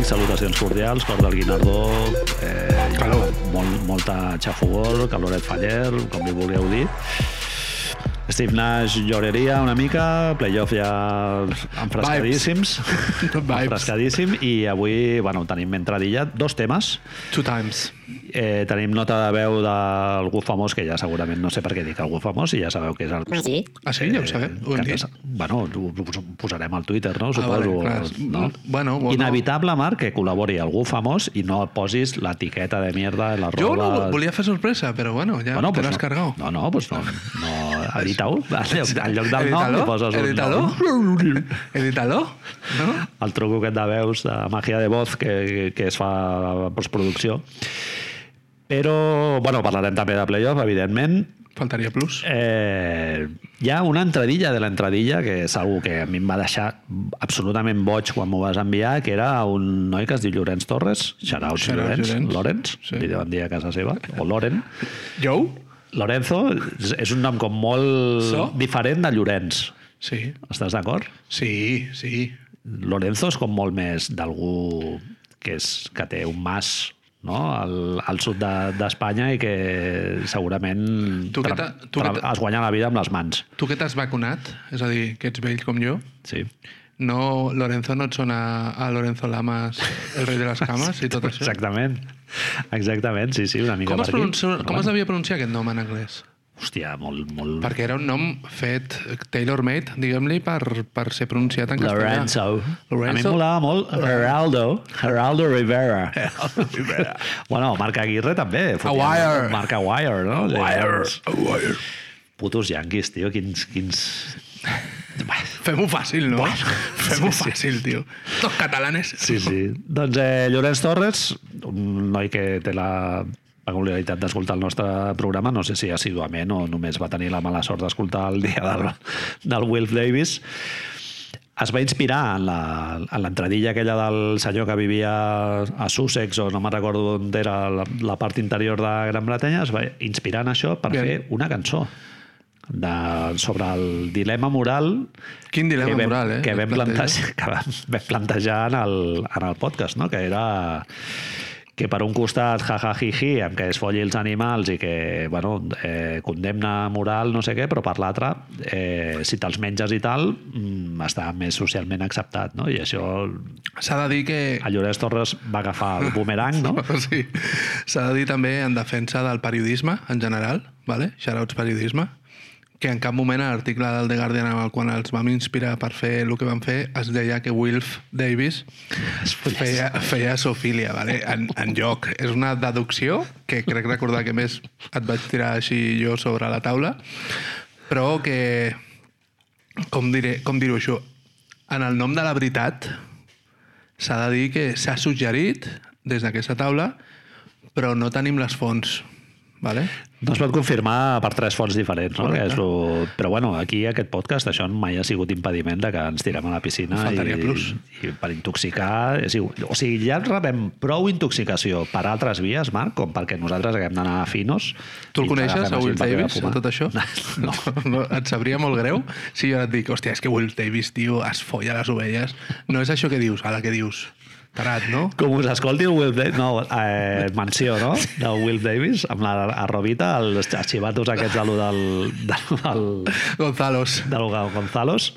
amics? Salutacions cordials, cor del Guinardó, eh, Calor. Molt, molta xafogor, caloret faller, com li vulgueu dir. Steve Nash lloreria una mica, playoff ja enfrescadíssims. Vibes. enfrescadíssim, i avui, bueno, tenim entradilla dos temes. Two times. Eh, tenim nota de veu d'algú famós, que ja segurament no sé per què dic algú famós, i ja sabeu que és el... Sí. Ah, sí? Ja ho sabem? Ho hem que- dit? Bueno, ho ho posarem al Twitter, no? Ah, Suposo. vale, clar. no? Bueno, bueno. Inevitable, Marc, que col·labori algú famós i no et posis l'etiqueta de mierda en la Jo roba... no volia fer sorpresa, però bueno, ja Bueno, te pues l'has no, cargado. No, no, pues no, no edita-ho. En lloc, en lloc del nom Edítalo, li poses un edítalo. nom. Edítalo, no? El truco aquest de veus, de màgia de voz, que, que es fa a postproducció. Però, bueno, parlarem també de playoff, evidentment. Faltaria plus. Eh, hi ha una entradilla de l'entradilla que és algo que a mi em va deixar absolutament boig quan m'ho vas enviar, que era un noi que es diu Llorenç Torres, Xarau Llorenç, Llorenç. Lorenç, Sí. li deuen dir a casa seva, o Loren. Joe? Lorenzo és- és un nom com molt So? diferent de Llorenç. Sí. Estàs d'acord? Sí, sí. Lorenzo és com molt més d'algú que, és, que té un mas no? al, al sud de- d'Espanya de, i que segurament Tu que tu que es guanya la vida amb les mans. Tu que t'has vacunat, és a dir, que ets vell com jo, Sí. no, Lorenzo no et sona a Lorenzo Lamas, el rei de les cames i tot això? Exactament. Exactament, sí, sí, una mica Com es, pronuncia, com es devia pronunciar aquest nom en anglès? Hòstia, molt... molt... Perquè era un nom fet tailor-made, diguem-li, per, per ser pronunciat en castellà. Lorenzo. A mi Lorenzo. em molava molt Geraldo, Geraldo Rivera. bueno, Marc Aguirre també. fotia Aguirre. Marc Aguirre, no? Aguirre. Aguirre. Putos yanquis, tio, quins... quins... Fem-ho fàcil, no? Fem-ho fàcil, tio. Tots catalanes. Sí, sí. Doncs eh, Llorenç Torres, un noi que té la peculiaritat d'escoltar el nostre programa, no sé si assiduament o només va tenir la mala sort d'escoltar el dia del, del Wilf Davis, es va inspirar en la- en l'entradilla aquella del senyor que vivia a Sussex o no me'n recordo on era la, la part interior de Gran Bretanya, es va inspirar en això per Bien. fer una cançó de, sobre el dilema moral Quin dilema que vam, moral, eh? que vam, plantejar, que vam plantejar en el, en el podcast, no? que era que per un costat jajajiji amb que es folli els animals i que bueno, eh, condemna moral no sé què, però per l'altre eh, si te'ls menges i tal mm, està més socialment acceptat no? i això S'ha de dir que... a Llorenç Torres va agafar el boomerang no? Sí. S'ha de dir també en defensa del periodisme en general, vale? shoutouts periodisme, que en cap moment a l'article del The Guardian amb el qual els vam inspirar per fer el que vam fer es deia que Wilf Davis feia, feia zoofilia, vale? en, en lloc. És una deducció que crec recordar que més et vaig tirar així jo sobre la taula, però que, com diré, com dir-ho això, en el nom de la veritat s'ha de dir que s'ha suggerit des d'aquesta taula, però no tenim les fonts. Vale? No es pot confirmar per tres fonts diferents, no? Que és lo... Però bueno, aquí aquest podcast això mai ha sigut impediment de que ens tirem a la piscina Faltaria i, plus. i per intoxicar... És igual. O sigui, ja rebem prou intoxicació per altres vies, Marc, com perquè nosaltres haguem d'anar a finos. Tu el coneixes, a Will Davis, a tot això? No. no. Et sabria molt greu si jo et dic, hòstia, és que Will Davis, tio, es folla les ovelles. No és això que dius, a la que dius. Tarat, no? Com us escolti el Will Davis... No, eh, mansió, no? Del Will Davis, amb la arrobita, els arxivatos aquests de lo del, del, del, Gonzalos. del Gonzalos.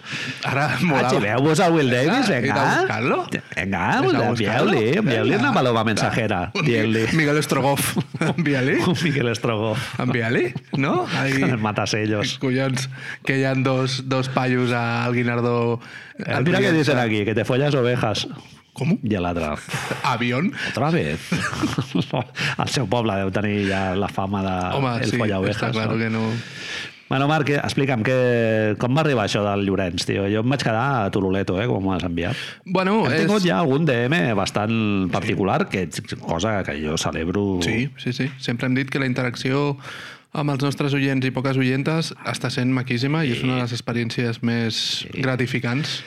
Ara molava. Arxiveu-vos al Will Davis, Vinga, vinga. buscar-lo. Vinga, envieu-li, envieu-li una paloma mensajera. Dient-li. Miguel Estrogoff. Envia-li. Un Miquel Estrogo. Envia-li, no? Ahí... El matasellos. Collons, que hi ha dos, dos paios al Guinardó. Eh, mira què dicen aquí, que te follas ovejas. Com? I l'altre, Avión? otra vez. El seu poble deu tenir ja la fama de Home, el sí, ovejas. està clar no? que no... Bueno, Marc, explica'm que, com va arribar això del Llorenç, tio? Jo em vaig quedar a Turuleto, eh, com m'ho has enviat. Bueno, Hem és... tingut ja algun DM bastant particular, que cosa que jo celebro... Sí, sí, sí. Sempre hem dit que la interacció amb els nostres oients i poques oientes està sent maquíssima i és una de les experiències més gratificants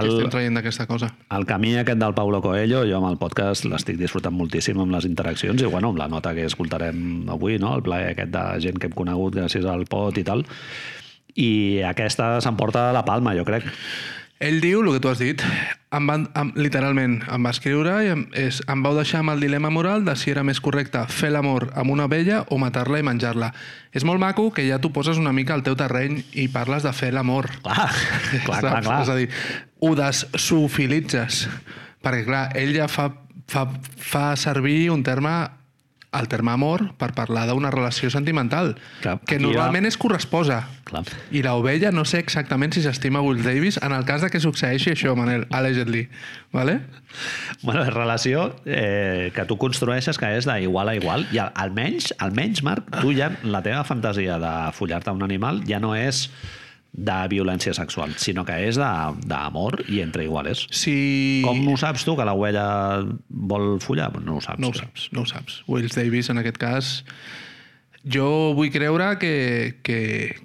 El- que estem traient d'aquesta cosa. El camí aquest del Paulo Coelho, jo amb el podcast l'estic disfrutant moltíssim amb les interaccions i bueno, amb la nota que escoltarem avui, no? el plaer aquest de gent que hem conegut gràcies al pot i tal. I aquesta s'emporta la palma, jo crec. Ell diu el que tu has dit. Em van, em, literalment, em va escriure i em, és, em vau deixar amb el dilema moral de si era més correcte fer l'amor amb una vella o matar-la i menjar-la. És molt maco que ja tu poses una mica al teu terreny i parles de fer l'amor. Clar, clar, clar, clar. És a dir, ho deszoofilitzes. Perquè, clar, ell ja fa, fa, fa servir un terme el terme amor per parlar d'una relació sentimental, Clar, que normalment és corresposa. Clar. I l'ovella no sé exactament si s'estima Will Davis en el cas de que succeeixi això, Manel, allegedly. Vale? Bueno, és relació eh, que tu construeixes que és d'igual a igual i al- almenys, almenys, Marc, tu ja la teva fantasia de follar-te un animal ja no és de violència sexual, sinó que és d'amor i entre iguales. Si... Com ho saps tu, que l'ovella vol follar? No ho saps. No ho saps, no ho saps. Wills Davis, en aquest cas, jo vull creure que, que,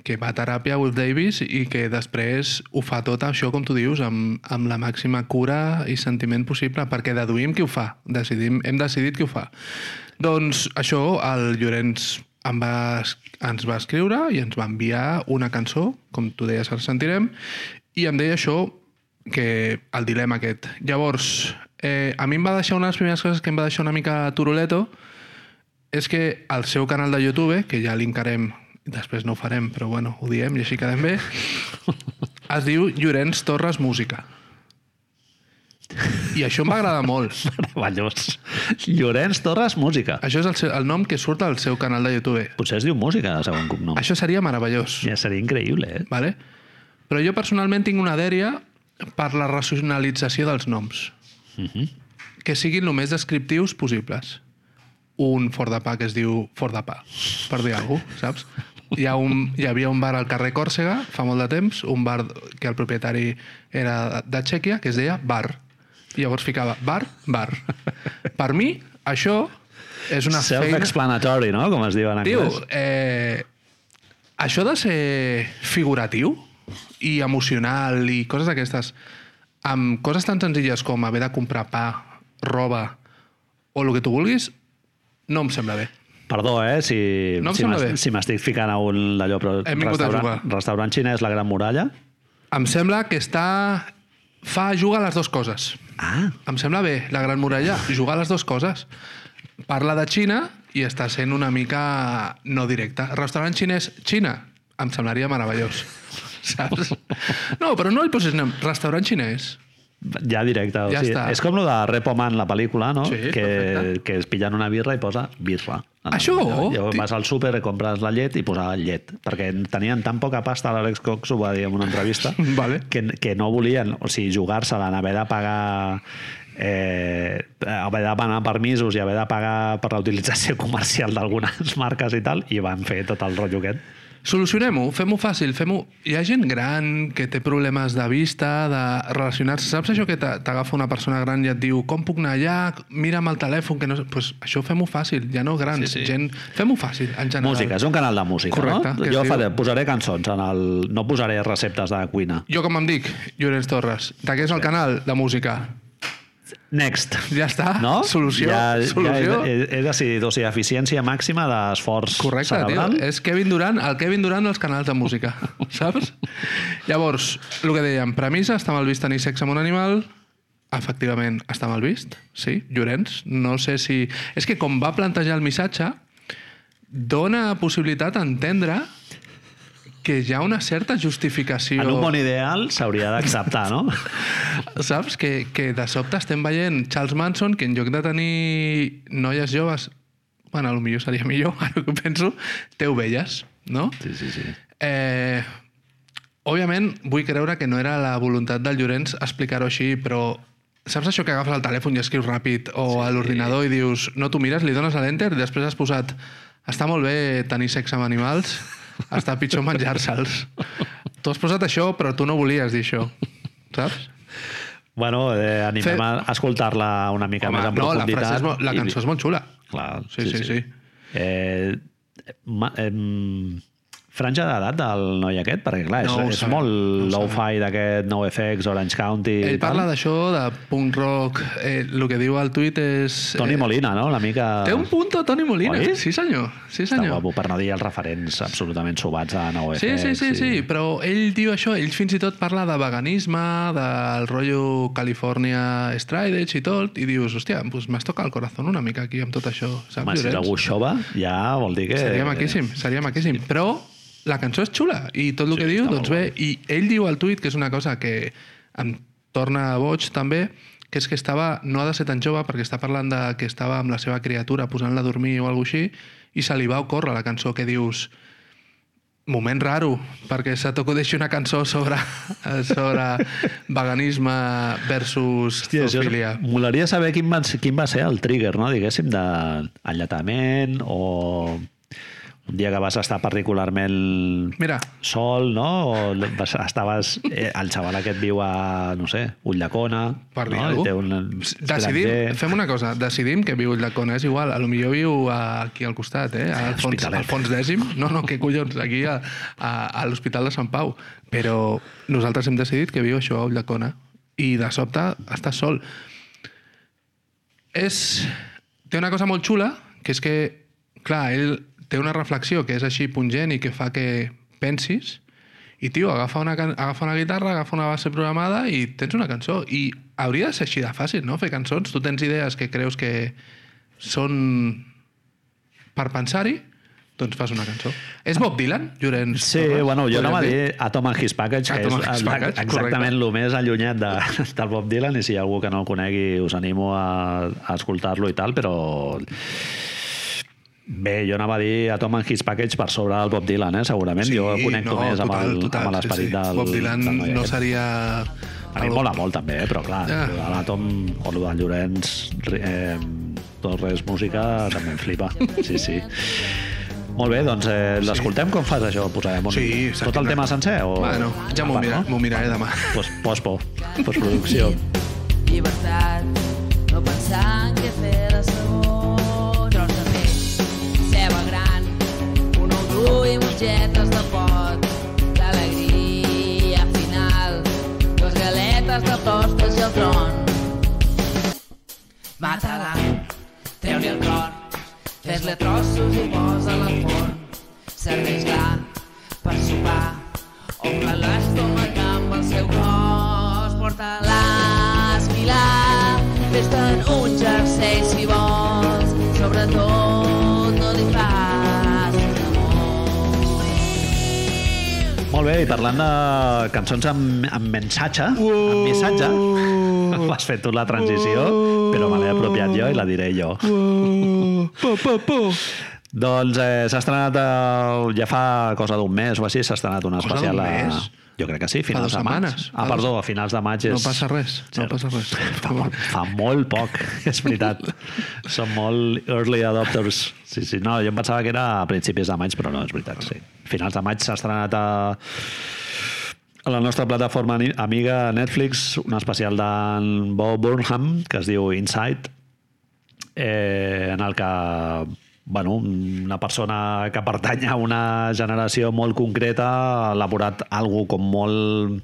que va a teràpia Will Davis i que després ho fa tot això, com tu dius, amb, amb la màxima cura i sentiment possible, perquè deduïm qui ho fa. Decidim, hem decidit qui ho fa. Doncs això, el Llorenç em va, ens va escriure i ens va enviar una cançó, com tu deies, ara sentirem, i em deia això, que el dilema aquest. Llavors, eh, a mi em va deixar una de les primeres coses que em va deixar una mica turuleto, és que el seu canal de YouTube, que ja linkarem, després no ho farem, però bueno, ho diem i així quedem bé, es diu Llorenç Torres Música. I això agradar molt. Meravellós. Llorenç Torres, música. Això és el, seu, el nom que surt al seu canal de YouTube. Potser es diu música, de segon cognom. Això seria meravellós. Ja seria increïble, eh? Vale? Però jo personalment tinc una dèria per la racionalització dels noms. Que siguin el més descriptius possibles. Un fort de pa que es diu fort de pa, per dir alguna cosa, saps? Hi, ha un, hi havia un bar al carrer Còrsega fa molt de temps, un bar que el propietari era de Txèquia, que es deia Bar. I llavors ficava bar, bar. Per mi, això és una feina... Self-explanatory, no? Com es diu en Tio, anglès. eh, això de ser figuratiu i emocional i coses d'aquestes, amb coses tan senzilles com haver de comprar pa, roba o el que tu vulguis, no em sembla bé. Perdó, eh? Si, No si sembla m'es- bé. si m'estic ficant a un d'allò, però restaurant, restaurant xinès La Gran Muralla? Em sembla que està... fa jugar les dues coses. Ah, Em sembla bé, la Gran Muralla, jugar les dues coses. Parla de Xina i està sent una mica no directe. Restaurant xinès, Xina, em semblaria meravellós. Saps? No, però no hi posis nom. Restaurant xinès. ja directe. Ja o sigui, està. És com lo de Repo Man, la pel·lícula, no? Sí, que, perfecte. que es pillen una birra i posa birra. Això, Llavors ti- vas al súper compres la llet i posava llet. Perquè tenien tan poca pasta, l'Àlex Cox ho va dir en una entrevista, Vale. que, que no volien, o sigui, jugar-se-la, haver de pagar eh, haver de demanar permisos i haver de pagar per la utilització comercial d'algunes marques i tal, i van fer tot el rotllo aquest. Solucionem-ho, fem-ho fàcil, fem-ho... Hi ha gent gran que té problemes de vista, de relacionar-se. Saps això que t'a- t'agafa una persona gran i et diu com puc anar allà, mira'm el telèfon, que no... sé-" Pues això fem-ho fàcil, ja no grans, Sí, sí. gent... Fem-ho fàcil, en general. Música, és un canal de música, Correcte, no? Jo diu- faré, posaré cançons, en el, no posaré receptes de cuina. Jo com em dic, Llorenç Torres, què és el canal? De música. Next. Ja està, No? solució, Ja, solució. Ja he, he, he decidit, o sigui, eficiència màxima d'esforç Correcte, tio. cerebral. És Kevin Durant, el Kevin Durant dels canals de música, saps? Llavors, el que dèiem, premissa, està mal vist tenir sexe amb un animal, efectivament està mal vist, sí, Llorenç, no sé si... És que com va plantejar el missatge, dona possibilitat a entendre que hi ha una certa justificació... En un món ideal s'hauria d'acceptar, no? Saps? Que, que de sobte estem veient Charles Manson, que en lloc de tenir noies joves, bueno, potser seria millor, ara que penso, té ovelles, no? Sí, sí, sí. Eh, òbviament, vull creure que no era la voluntat del Llorenç explicar-ho així, però saps això que agafes el telèfon i escrius ràpid o sí. a l'ordinador i dius, no t'ho mires, li dones a l'enter i després has posat està molt bé tenir sexe amb animals, està pitjor menjar-se'ls. Tu has posat això, però tu no volies dir això. Saps? Bueno, eh, animem Fe- a escoltar-la una mica més en no, la, profunditat. frase és molt, la i- cançó és molt xula. Clar, Sí, sí, sí. Eh, ma, em, franja d'edat del noi aquest? Perquè, clar, és, No és sabem, molt no low-fi d'aquest NoFX, Orange County... Ell parla d'això, de punk rock. Eh, el que diu al tuit és... Toni eh, Molina, no? Una mica... Té un punto, Toni Molina. Oi? Sí, senyor. Sí, Està senyor. guapo, per no dir els referents absolutament subats a NoFX. Sí, sí, sí, i- sí, però ell diu això, ell fins i tot parla de veganisme, del rotllo California Stride i tot, i dius, hòstia, pues m'has tocat el corazón una mica aquí amb tot això, saps, Home, si és algú xova, ja vol dir que... Seria maquíssim, seria maquíssim. Però la cançó és xula i tot el Sí, que diu, doncs bé. I ell diu al tuit, que és una cosa que em torna boig també, que és que estava, no ha de ser tan jove perquè està parlant de que estava amb la seva criatura posant-la a dormir o alguna així i se li va ocórrer la cançó que dius moment raro, perquè se t'acudeixi una cançó sobre, sobre veganisme versus Hòstia, zoofilia. Molaria saber quin va, quin va ser el trigger, no? diguéssim, d'enlletament o un dia que vas estar particularment Mira, sol, no? O vas, estaves... Eh, el xaval aquest viu a, no sé, Ullacona, per dir no? Alguna un Decidim, estranger. fem una cosa, decidim que viu la Cona, és igual, a lo millor viu aquí al costat, eh? Al fons, al fons dècim. No, no, què collons, aquí a, a, a l'Hospital de Sant Pau. Però nosaltres hem decidit que viu això a Ullacona i de sobte està sol. És... Té una cosa molt xula, que és que, clar, ell té una reflexió que és així pungent i que fa que pensis, i, tio, agafa una, agafa una guitarra, agafa una base programada i tens una cançó. I hauria de ser així de fàcil, no?, fer cançons. Tu tens idees que creus que són per pensar-hi, doncs fas una cançó. És Bob Dylan, Llorenç? Sí, Torres? bueno, jo anava a dir? Atom and His Package, que Atom és Package, exactament correcte. el més allunyat de, del Bob Dylan, i si hi ha algú que no el conegui us animo a, a escoltar-lo i tal, però bé, jo anava a dir Atom and His Package per sobre del Bob Dylan, eh, segurament. jo el connecto no, més amb total, el- total, amb l'esperit sí, sí. del, Bob Dylan del no aquest. seria... A mi mola molt també, eh? però clar, Ja. yeah. l'Atom o el del Llorenç eh, Torres Música també em flipa. Sí, sí. Molt bé, doncs eh, l'escoltem com fas això? Posarem un, Sí, tot el tema sencer? O... Bueno, ja m'ho Part, mira, no? miraré demà. Pues, pospo, postproducció. Llibertat, no pensar en què fer de sabor. Fes-li a trossos i posa-la al forn. Serveix-la per i parlant de cançons amb, amb mensatge, amb missatge, has fet tu la transició, però me l'he apropiat jo i la diré jo. Uh, po, po, po. Doncs eh, s'ha estrenat eh, ja fa cosa d'un mes o així, s'ha estrenat una Cosa especial... d'un a- mes? Jo crec que sí, finals de maig. setmanes. Ah, Fa perdó, a finals de maig és... No passa res, no Sí. passa res. Fa, fa molt poc, és veritat. Són molt early adopters. Sí, sí, no, jo em pensava que era a principis de maig, però no, és veritat, sí. Finals de maig s'ha estrenat a, a la nostra plataforma amiga Netflix un especial d'en Bo Burnham que es diu Inside eh, en el que bueno, una persona que pertany a una generació molt concreta ha elaborat algo com molt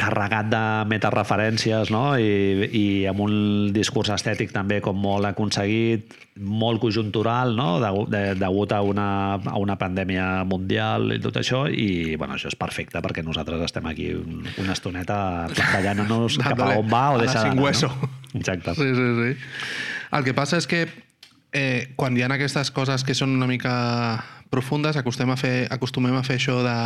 carregat de metareferències no? I, i amb un discurs estètic també com molt aconseguit, molt conjuntural, no? Degu- de, degut a una, a una pandèmia mundial i tot això, i bueno, això és perfecte perquè nosaltres estem aquí un, una estoneta plantellant-nos cap a on va o deixar d'anar. No? Exacte. Sí, sí, sí. El que passa és que eh, quan hi ha aquestes coses que són una mica profundes, acostumem a fer, acostumem a fer això de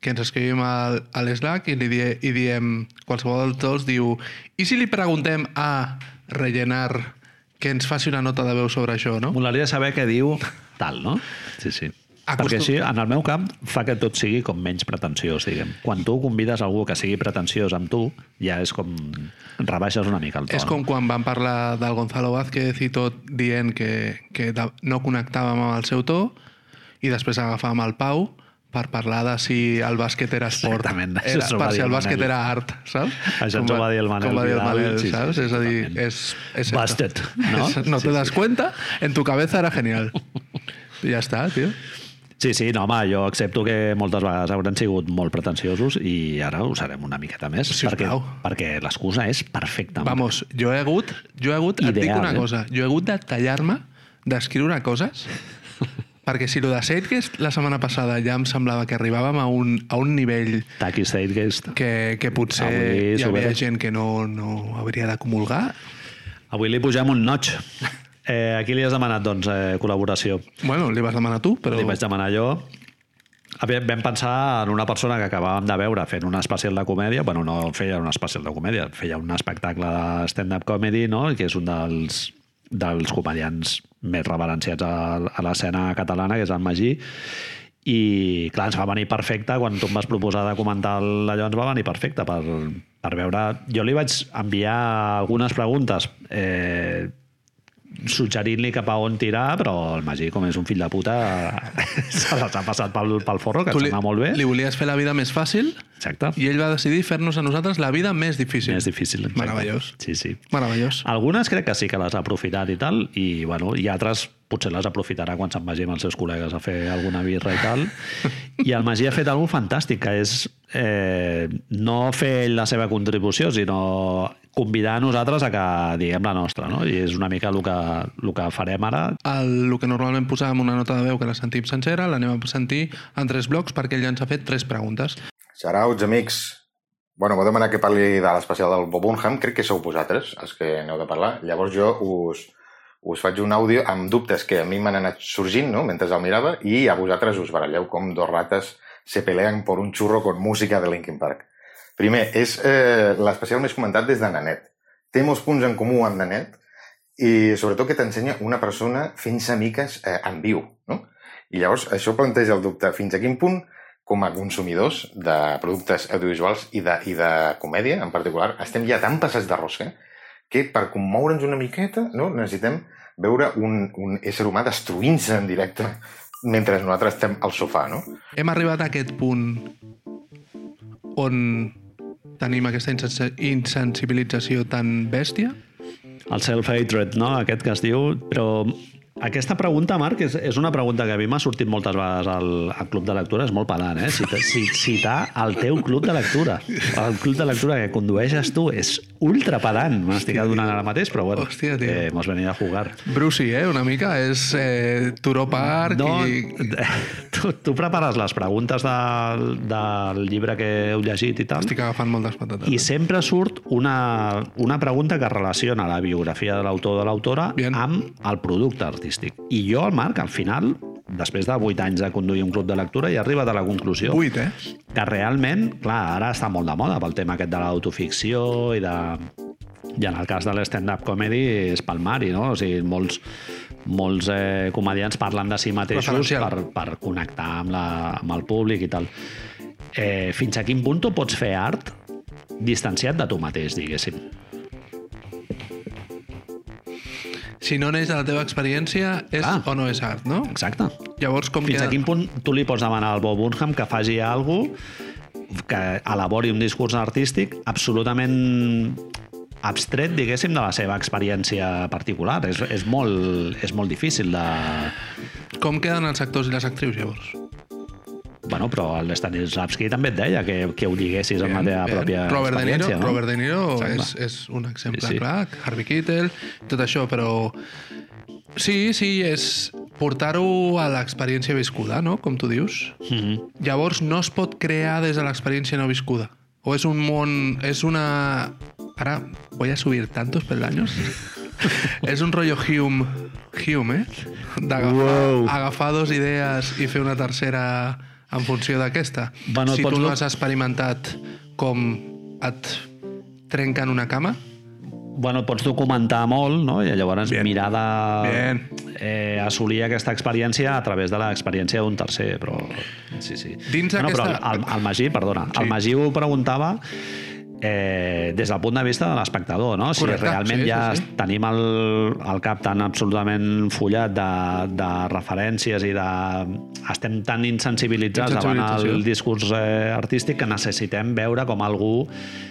que ens escrivim al, a l'Slack i, li die, i diem, qualsevol dels dos diu i si li preguntem a rellenar que ens faci una nota de veu sobre això, no? Molaria saber què diu tal, no? Sí, sí. Acostum- Perquè així, en el meu camp, fa que tot sigui com menys pretensiós, diguem. Quan tu convides algú que sigui pretensiós amb tu, ja és com... rebaixes una mica el to. És com quan van parlar del Gonzalo Vázquez i tot dient que, que no connectàvem amb el seu to i després agafàvem el Pau per parlar de si el bàsquet era esport. Exactament, Era, per si el el bàsquet era art, saps? Això ens ho va dir el Manel Com va dir el Manel, sí, saps? sí, és a dir, és, és. Busted, ¿no? no Sí, te das sí. cuenta, en tu cabeza era genial. I ja està, tio. Sí, sí, no, home, jo accepto que moltes vegades hauran sigut molt pretensiosos i ara ho serem una miqueta més. Si perquè, plau. perquè l'excusa és perfecta. Vamos, jo he hagut, jo he hagut, et dic Ideal, una eh? cosa, jo he hagut de tallar-me, d'escriure coses, perquè si lo de Zeitgeist la setmana passada ja em semblava que arribàvem a un, a un nivell que, que potser Avui hi havia gent que no, no hauria de comulgar. Avui li pugem un notch. Eh, a qui li has demanat, doncs, eh, col·laboració? Bueno, li vas demanar tu, però... Li vaig demanar jo. Vam pensar en una persona que acabàvem de veure fent un especial de comèdia, bueno, no feia un especial de comèdia, feia un espectacle de stand-up comedy, no? que és un dels, dels comedians més reverenciats a, a l'escena catalana, que és el Magí, i clar, ens va venir perfecte quan tu em vas proposar de comentar allò ens va venir perfecte per, per veure jo li vaig enviar algunes preguntes eh, suggerint-li cap a on tirar, però el Magí, com és un fill de puta, se les ha passat pel, pel forro, que tu li, sembla molt bé. li volies fer la vida més fàcil Exacte. i ell va decidir fer-nos a nosaltres la vida més difícil. Més difícil. exacte. Meravellós. Sí, sí. Meravellós. Algunes crec que sí que les ha aprofitat i tal, i, bueno, i altres potser les aprofitarà quan se'n vagi amb els seus col·legues a fer alguna birra i tal. I el Magí ha fet alguna fantàstic, que és eh, no fer ell la seva contribució, sinó convidar a nosaltres a que diguem la nostra, no? I és una mica el que, el que farem ara. El, el que normalment posàvem una nota de veu que la sentim sencera, l'anem a sentir en tres blocs perquè ell ja ens ha fet tres preguntes. Shoutouts, amics. Bueno, m'ho demanar que parli de l'especial del Bob Burnham. Crec que sou vosaltres els que aneu de parlar. Llavors jo us, us faig un àudio amb dubtes que a mi m'han anat sorgint no? mentre el mirava i a vosaltres us baralleu com dos rates se pelean por un churro con música de Linkin Park. Primer, és eh, l'especial més comentat des de Nanet. Té molts punts en comú amb Nanet i sobretot que t'ensenya una persona fent-se miques eh, en viu. No? I llavors això planteja el dubte fins a quin punt com a consumidors de productes audiovisuals i de, i de comèdia en particular, estem ja tan passats de rosca que per commoure'ns una miqueta no, necessitem veure un, un ésser humà destruint-se en directe mentre nosaltres estem al sofà, no? Hem arribat a aquest punt on tenim aquesta insensi- insensibilització tan bèstia? El self-hatred, no? Aquest que es diu, però aquesta pregunta, Marc, és, és una pregunta que a mi m'ha sortit moltes vegades al, al club de lectura, és molt pedant, eh? Cita, ci- citar el teu club de lectura. El club de lectura que condueixes tu és ultra pedant. M'estic adonant ara mateix, però bueno, Hòstia, tio. eh, hemos venido a jugar. Brucey, eh? Una mica. És eh, Turó Park No, i... tu, tu prepares les preguntes del, del llibre que heu llegit i tal, Estic agafant moltes patates. i sempre surt una, una pregunta que relaciona la biografia de l'autor o de l'autora amb el producte artístic. I jo, el Marc, al final, després de 8 anys de conduir un club de lectura, he arribat a la conclusió Vuit, eh? que realment, clar, ara està molt de moda pel tema aquest de l'autoficció i de... I en el cas de l'stand-up comedy és palmari, no? O sigui, molts, molts eh, comedians parlen de si mateixos per, per connectar amb, la, amb el públic i tal. Eh, fins a quin punt tu pots fer art distanciat de tu mateix, diguéssim? Si no neix de la teva experiència, és Ah. o no és art, no? Exacte. Llavors, com Fins queda... a quin punt tu li pots demanar al Bob Burnham que faci alguna que elabori un discurs artístic absolutament abstret, diguéssim, de la seva experiència particular. És, és, molt, és molt difícil de... Com queden els actors i les actrius, llavors? Bueno, però el Stanislavski també et deia que, que ho lliguessis amb la teva Bien. pròpia Robert De Niro, no? Robert De Niro Exacte. és, és un exemple Sí, sí. clar, Harvey Keitel, tot això, però sí, sí, és portar-ho a l'experiència viscuda, no? Com tu dius. Mhm. Llavors no es pot crear des de l'experiència no viscuda. O és un món... És una... Ara voy a subir tantos peldaños. és un rotllo Hume, Hume, eh? D'agafar Wow. agafar dos idees i fer una tercera en funció d'aquesta. Bueno, si tu no no- has experimentat com et trenquen una cama, bueno, pots documentar molt, no? I llavors Bien. mirar de Bien. eh, assolir aquesta experiència a través de l'experiència d'un tercer, però sí, sí. Dins bueno, aquesta- Però el, el Magí, perdona, Sí. el Magí ho preguntava eh, des del punt de vista de l'espectador, no? Si Correcte, realment sí, ja sí, sí. tenim el, el cap tan absolutament follat de, de referències i de... estem tan insensibilitzats davant el discurs eh, artístic que necessitem veure com algú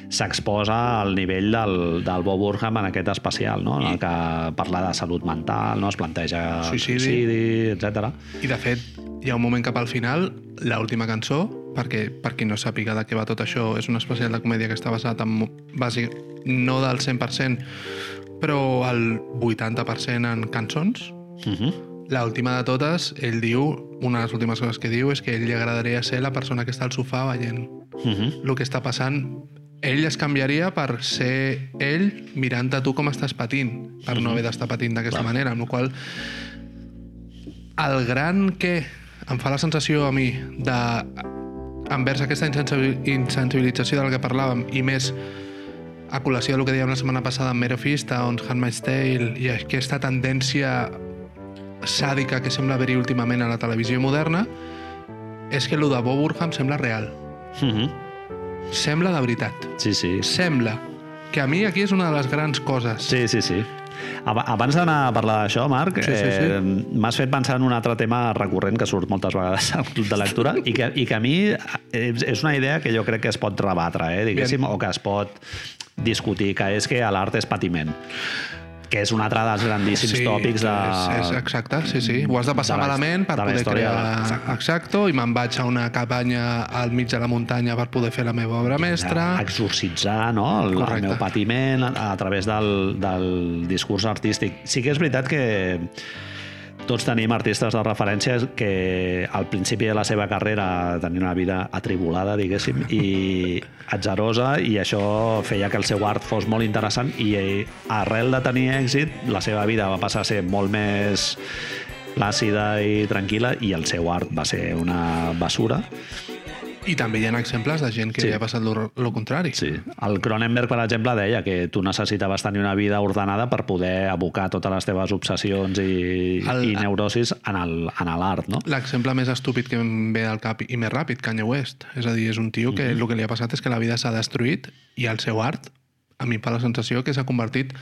s'exposa al nivell del, del Bob Burham en aquest especial, no? en el que parla de salut mental, no? es planteja Suïcidi. suïcidi etc. I de fet, hi ha un moment cap al final, l'última cançó, perquè per qui no sàpiga de què va tot això, és un especial de comèdia que està basat en, bàsic, no del 100%, però el 80% en cançons. Uh -huh. L'última de totes, ell diu, una de les últimes coses que diu és que ell li agradaria ser la persona que està al sofà veient Uh -huh. el que està passant. Ell es canviaria per ser ell mirant a tu com estàs patint, per no haver d'estar patint d'aquesta manera, amb la qual el gran que em fa la sensació a mi de envers aquesta insensibil- insensibilització del que parlàvem i més a col·lació del que dèiem la setmana passada amb Mare of Easttown, Handmaid's Tale i aquesta tendència sàdica que sembla haver-hi últimament a la televisió moderna és que el de Bob Burham sembla real. Uh -huh. Sembla de veritat. Sí, sí. Sembla. Que a mi aquí és una de les grans coses. Sí, sí, sí. Ab- Abans d'anar a parlar d'això, Marc, Sí, sí, sí. eh, m'has fet pensar en un altre tema recurrent que surt moltes vegades al club de lectura i que, i que a mi és, és una idea que jo crec que es pot rebatre, eh, diguéssim, Bien. o que es pot discutir, que és que l'art és patiment que és un altre dels grandíssims tòpics de... És, és exacte, sí, sí. Ho has de passar de la- malament per poder història. crear... Exacte, i me'n vaig a una cabanya al mig de la muntanya per poder fer la meva obra mestra. exorcitzar no? el, el meu patiment a, a través del, del discurs artístic. Sí que és veritat que tots tenim artistes de referència que al principi de la seva carrera tenien una vida atribulada, diguéssim, i atzerosa, i això feia que el seu art fos molt interessant i eh, arrel de tenir èxit, la seva vida va passar a ser molt més plàcida i tranquil·la i el seu art va ser una basura. I també hi ha exemples de gent que Sí. ha passat lo, lo contrari. Sí. El Cronenberg, per exemple, deia que tu necessitaves tenir una vida ordenada per poder abocar totes les teves obsessions i, El- i neurosis en el- l'art, no? L'exemple més estúpid que em ve al cap i més ràpid, Kanye West. És a dir, és un tio que Mhm. el que li ha passat és que la vida s'ha destruït i el seu art, a mi em fa la sensació que s'ha convertit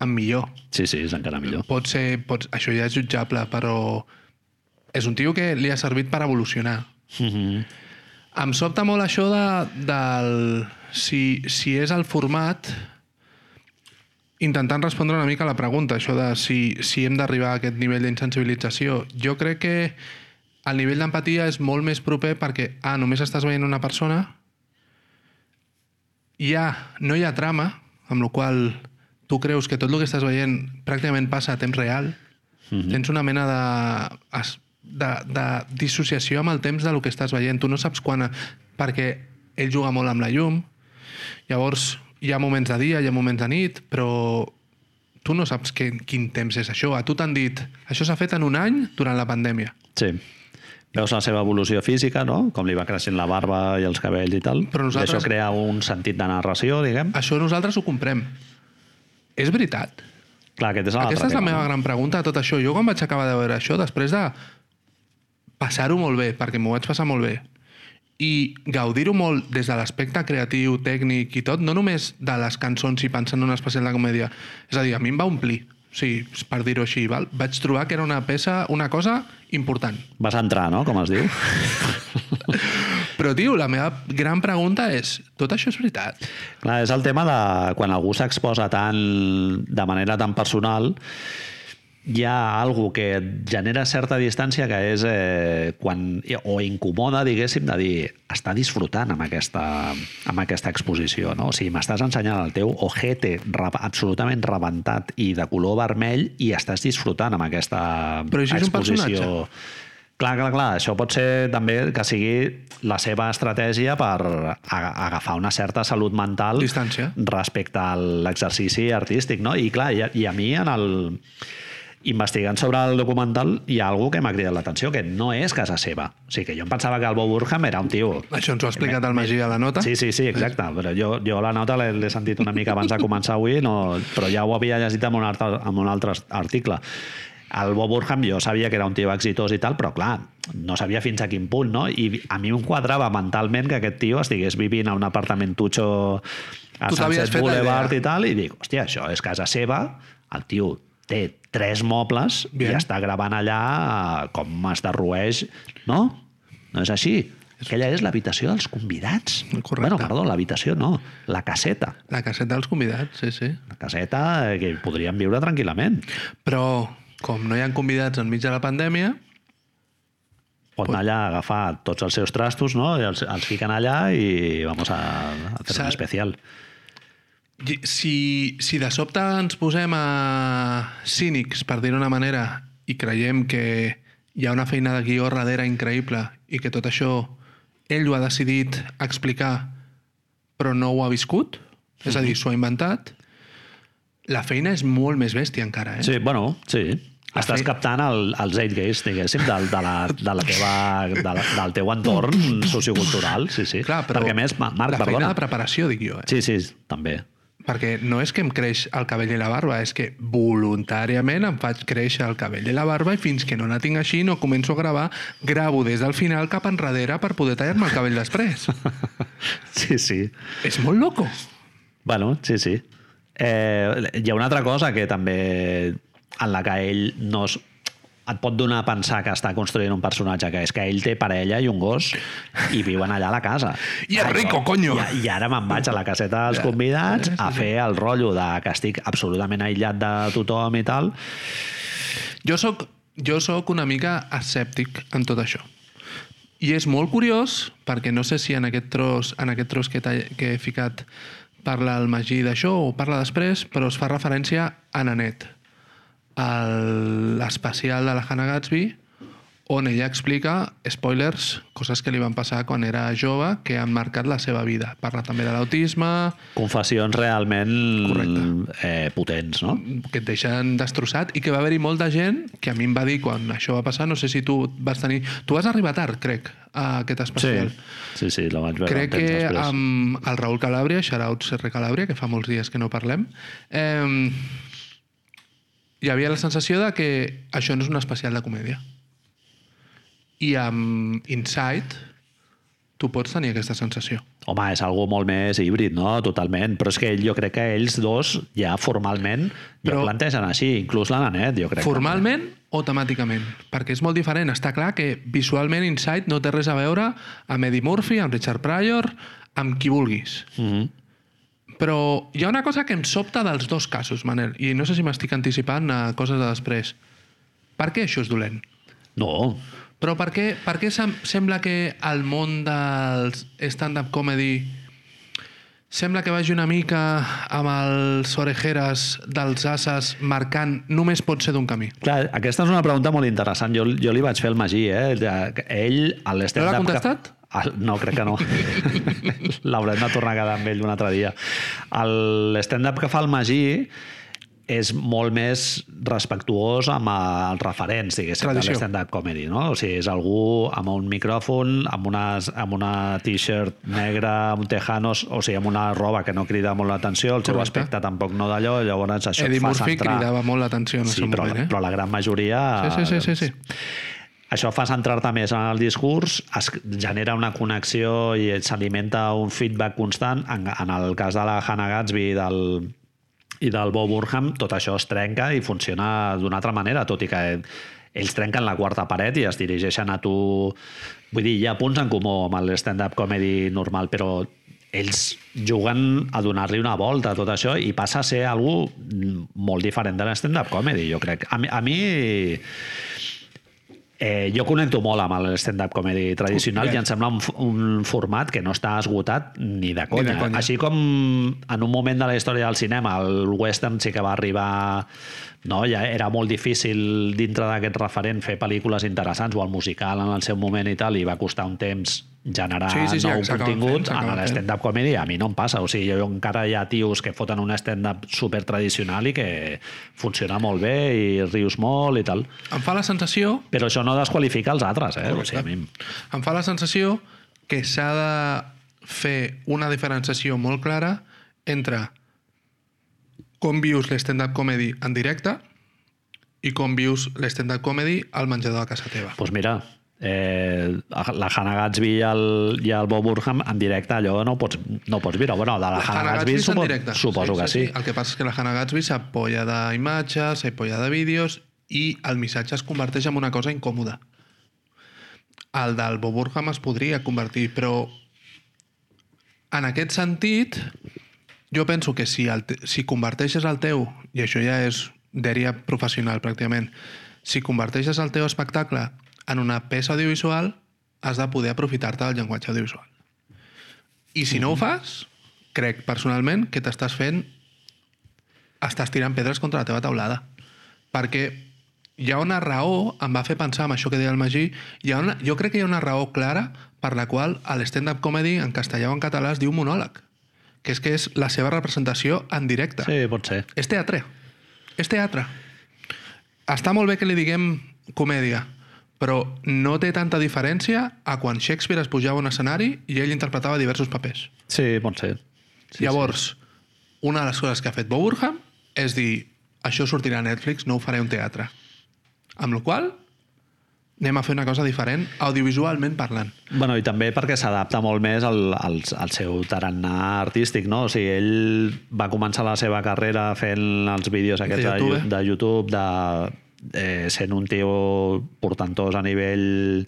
en millor. Sí, sí, és encara millor. Pot ser, pot, això ja és jutjable, però és un tio que li ha servit per evolucionar. Mhm. Em sobta molt això de, del... Si, si és el format intentant respondre una mica a la pregunta, això de si, si hem d'arribar a aquest nivell d'insensibilització. Jo crec que el nivell d'empatia és molt més proper perquè, ah, només estàs veient una persona, ja no hi ha trama, amb la qual tu creus que tot el que estàs veient pràcticament passa a temps real, mm -hmm. tens una mena de, de, de dissociació amb el temps del que estàs veient. Tu no saps quan... Perquè ell juga molt amb la llum, llavors hi ha moments de dia, hi ha moments de nit, però tu no saps que, quin temps és això. A tu t'han dit, això s'ha fet en un any durant la pandèmia. Sí. Veus la seva evolució física, no? Com li va creixent la barba i els cabells i tal. Però nosaltres- I això crea un sentit de narració, diguem. Això nosaltres ho comprem. És veritat? Clar, aquest és Aquesta és la tema, meva no? gran pregunta a tot això. Jo quan vaig acabar de veure això, després de passar-ho molt bé, perquè m'ho vaig passar molt bé, i gaudir-ho molt des de l'aspecte creatiu, tècnic i tot, no només de les cançons i pensant en un especial de comèdia. És a dir, a mi em va omplir, sí, per dir-ho així. Val? Vaig trobar que era una peça, una cosa important. Vas entrar, no?, com es diu. Però, tio, la meva gran pregunta és, tot això és veritat? Clar, és el tema de quan algú s'exposa tant de manera tan personal hi ha algú que et genera certa distància que és eh, quan, o incomoda, diguéssim, de dir està disfrutant amb aquesta, amb aquesta exposició, no? O sigui, m'estàs ensenyant el teu ojete absolutament rebentat i de color vermell i estàs disfrutant amb aquesta Però això és un exposició. personatge. Clar, clar, clar. Això pot ser també que sigui la seva estratègia per agafar una certa salut mental Distància. respecte a l'exercici artístic, no? I clar, i a, i a mi en el investigant sobre el documental hi ha algú que m'ha cridat l'atenció, que no és casa seva. O sigui, que jo em pensava que el Bob Burham era un tio... Això ens ho ha explicat el Magí a la nota. Sí, sí, sí, exacte. Però jo, jo la nota l'he sentit una mica abans de començar avui, no, però ja ho havia llegit en un, altre, en un altre article. El Bob Burham jo sabia que era un tio exitós i tal, però clar, no sabia fins a quin punt, no? I a mi em quadrava mentalment que aquest tio estigués vivint a un apartamentutxo a Tu Sunset Boulevard i tal, i dic, hòstia, això és casa seva, el tio té tres mobles Bien. i està gravant allà com es derrueix, no? No és així. Aquella és l'habitació dels convidats. Correcte. Bueno, perdó, l'habitació no, la caseta. La caseta dels convidats, sí, sí. La caseta eh, que podríem viure tranquil·lament. Però, com no hi ha convidats enmig de la pandèmia, Pot anar allà a agafar tots els seus trastos, no? I els, els fiquen allà i vamos a, a fer un especial. Si, si de sobte ens posem a cínics, per dir-ho d'una manera, i creiem que hi ha una feina de guió darrere increïble i que tot això ell ho ha decidit explicar però no ho ha viscut, és a dir, s'ho ha inventat, la feina és molt més bèstia encara, eh? Sí, bueno, sí. La Estàs fe- captant el, el zeitgeist, diguéssim, del, de, la, de la teva, de la, del teu entorn sociocultural, sí, sí. Clar, però Perquè més, Ma- Marc, la feina perdona. de preparació, dic jo, eh? Sí, sí, també. Perquè no és que em creix el cabell i la barba, és que voluntàriament em faig créixer el cabell i la barba i fins que no la tinc així no començo a gravar, gravo des del final cap enrere per poder tallar-me el cabell després. Sí, sí. és molt loco. Bueno, sí, sí. Eh, hi ha una altra cosa que també en la que ell no es, et pot donar a pensar que està construint un personatge, que és que ell té parella i un gos i viuen allà a la casa. I és rico, coño! I, I ara me'n vaig a la caseta dels convidats a fer el rotllo de que estic absolutament aïllat de tothom i tal. Jo sóc, jo sóc una mica escèptic en tot això. I és molt curiós, perquè no sé si en aquest tros, en aquest tros que, que he ficat parla el Magí d'això o parla després, però es fa referència a Nanet, l'especial de la Hannah Gatsby, on ella explica, spoilers, coses que li van passar quan era jove que han marcat la seva vida. Parla també de l'autisme, Confessions realment Correcte. eh, potents, no? que et deixen destrossat i que va haver-hi molta gent que a mi em va dir quan això va passar, no sé si tu vas tenir... Tu vas arribar tard, crec, a aquest especial. Sí, sí, sí, la vaig veure Crec que després. amb el Raül Calàbria, shoutouts R. Calàbria, que fa molts dies que no parlem, eh, hi havia la sensació de que això no és un especial de comèdia. I amb Insight tu pots tenir aquesta sensació. Home, és algo molt més híbrid, no? Totalment. Però és que jo crec que ells dos ja formalment ja Però- ho plantegen així, inclús la Nanet, jo crec. Formalment o temàticament? Perquè és molt diferent. Està clar que visualment Insight no té res a veure amb Eddie Murphy, amb Richard Pryor, amb qui vulguis. Mm -hmm. Però hi ha una cosa que em sobta dels dos casos, Manel, i no sé si m'estic anticipant a coses de després. Per què això és dolent? No, Però per què, per què sem sembla que el món del stand-up comedy sembla que vagi una mica amb els orejeres dels asses marcant només pot ser d'un camí? clar, aquesta és una pregunta molt interessant. Jo, jo li vaig fer el Magí, eh? Ell. No l'ha que- contestat? El- No, crec que no. L'haurem de tornar a quedar amb ell un altre dia. El stand-up que fa el Magí és molt més respectuós amb els referents, diguéssim, de Tradició. l'stand-up comedy, no? O sigui, és algú amb un micròfon, amb una, amb una t-shirt negra, amb un tejanos, o sigui, amb una roba que no crida molt l'atenció, el seu Correcte. aspecte tampoc no d'allò, llavors això Eddie et fa Murphy centrar... cridava molt l'atenció en el Sí, seu però, moment, eh? però la gran majoria... Sí, sí, sí, sí, sí. Això fa centrar-te més en el discurs, es genera una connexió i s'alimenta un feedback constant. En, en el cas de la Hannah Gatsby i del, i del Bob Burnham, tot això es trenca i funciona d'una altra manera, tot i que ells trenquen la quarta paret i es dirigeixen a tu... Vull dir, hi ha punts en comú amb el stand-up comedy normal, però ells juguen a donar-li una volta a tot això i passa a ser algú molt diferent de l'stand-up comedy, jo crec. A mi, a mi Eh, jo connecto molt amb el stand-up comedy tradicional Bé. i em sembla un, un format que no està esgotat ni de conya. de conya. Així com en un moment de la història del cinema el western sí que va arribar... No, ja era molt difícil dintre d'aquest referent fer pel·lícules interessants o el musical en el seu moment i tal, i va costar un temps generar Sí, sí, sí, nou s'acaben contingut. s'acaben En fent. l'stand-up comedy a mi no em passa. O sigui, jo encara hi ha tios que foten un stand-up super tradicional i que funciona molt bé i rius molt i tal. Em fa la sensació Però això no desqualifica els altres, eh? O sigui, a mi... em fa la sensació que s'ha de fer una diferenciació molt clara entre com vius l'stand-up comedy en directe i com vius l'stand-up comedy al menjador de casa teva. Doncs mira, eh, la Hannah Gatsby i el, i el Bob Burham en directe allò no ho pots, no ho pots mirar. Bueno, de la, La Hannah Hannah Gatsby, Gatsby supo, directe. suposo que sí. El que passa és que la Hannah Gatsby s'apoya d'imatges, s'apoya de vídeos i el missatge es converteix en una cosa incòmoda. El del Bob Burham es podria convertir, però en aquest sentit, jo penso que si, el, si converteixes el teu, i això ja és dèria professional pràcticament, si converteixes el teu espectacle en una peça audiovisual, has de poder aprofitar-te del llenguatge audiovisual. I si no ho fas, crec personalment que t'estàs fent... Estàs tirant pedres contra la teva taulada. Perquè hi ha una raó, em va fer pensar amb això que deia el Magí, hi ha una, jo crec que hi ha una raó clara per la qual el stand-up comedy en castellà o en català es diu monòleg. Que és que és la seva representació en directe. Sí, pot ser. És teatre. És teatre. Està molt bé que li diguem comèdia, però no té tanta diferència a quan Shakespeare es pujava a un escenari i ell interpretava diversos papers. Sí, pot ser. Sí, Llavors, una de les coses que ha fet Bob Burham és dir, això sortirà a Netflix, no ho faré a un teatre. Amb la qual anem a fer una cosa diferent, audiovisualment parlant. Bueno, i també perquè s'adapta molt més al, al, al seu tarannà artístic, no? O sigui, ell va començar la seva carrera fent els vídeos aquests de. YouTube, de YouTube, de, eh, sent un tio portantós a nivell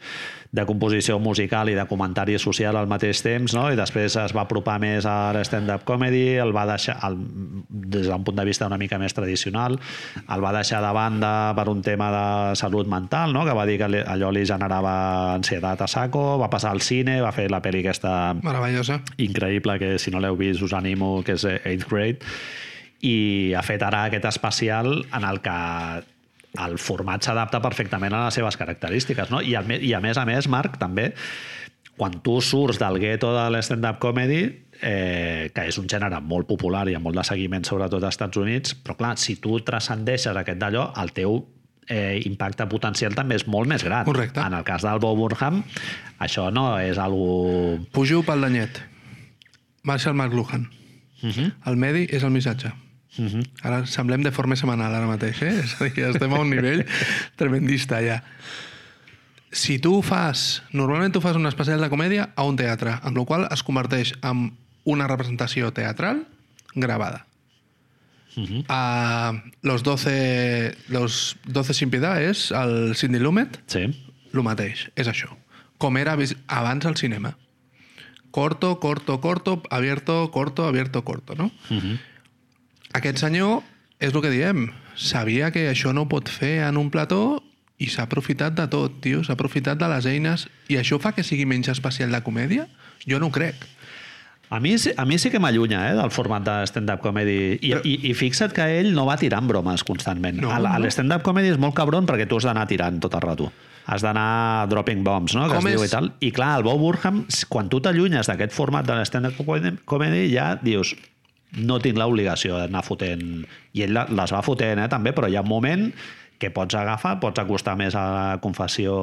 de composició musical i de comentari social al mateix temps, no? i després es va apropar més a l'stand-up comedy, el va deixar, el, des d'un punt de vista una mica més tradicional, el va deixar de banda per un tema de salut mental, no? que va dir que li- allò li generava ansietat a saco, va passar al cine, va fer la pel·li aquesta Meravellosa. increïble que si no l'heu vist us animo que és 8th grade i ha fet ara aquest especial en el que el format s'adapta perfectament a les seves característiques no? I, a, i a més a més Marc també quan tu surts del gueto de l'stand-up comedy eh, que és un gènere molt popular i amb molt de seguiment sobretot als Estats Units però clar, si tu transcendeixes aquest d'allò el teu eh, impacte potencial també és molt més gran Correcte. en el cas del Bob Burnham això no és algo Pujo pel danyet. Marshall McLuhan. Uh -huh. El medi és el missatge. -huh. Ara semblem de forma setmanal ara mateix, eh? És a dir, estem a un nivell tremendista ja. Si tu fas... Normalment tu fas un especial de comèdia a un teatre, amb la qual es converteix en una representació teatral gravada. Uh -huh. A los 12, los 12 sin piedad és el Sidney Lumet, Sí. el mateix, és això. Com era abans al cinema. Corto, corto, corto, abierto, corto, abierto, corto, no? Uh -huh. Aquest senyor, és el que diem, sabia que això no pot fer en un plató i s'ha aprofitat de tot, tio, s'ha aprofitat de les eines i això fa que sigui menys especial de comèdia? Jo no ho crec. A mi, a mi sí que m'allunya eh, del format de stand-up comedy. I, Però- i, I fixa't que ell no va tirant bromes constantment. No, no. L'stand-up comedy és molt cabron perquè tu has d'anar tirant tot el rato. Has d'anar dropping bombs, no? que Com es diu és? i tal. I clar, el Bob Burham, quan tu t'allunyes d'aquest format de l'stand-up comedy, ja dius no tinc l'obligació d'anar fotent... I ell les va fotent, eh, també, però hi ha un moment que pots agafar, pots acostar més a la confessió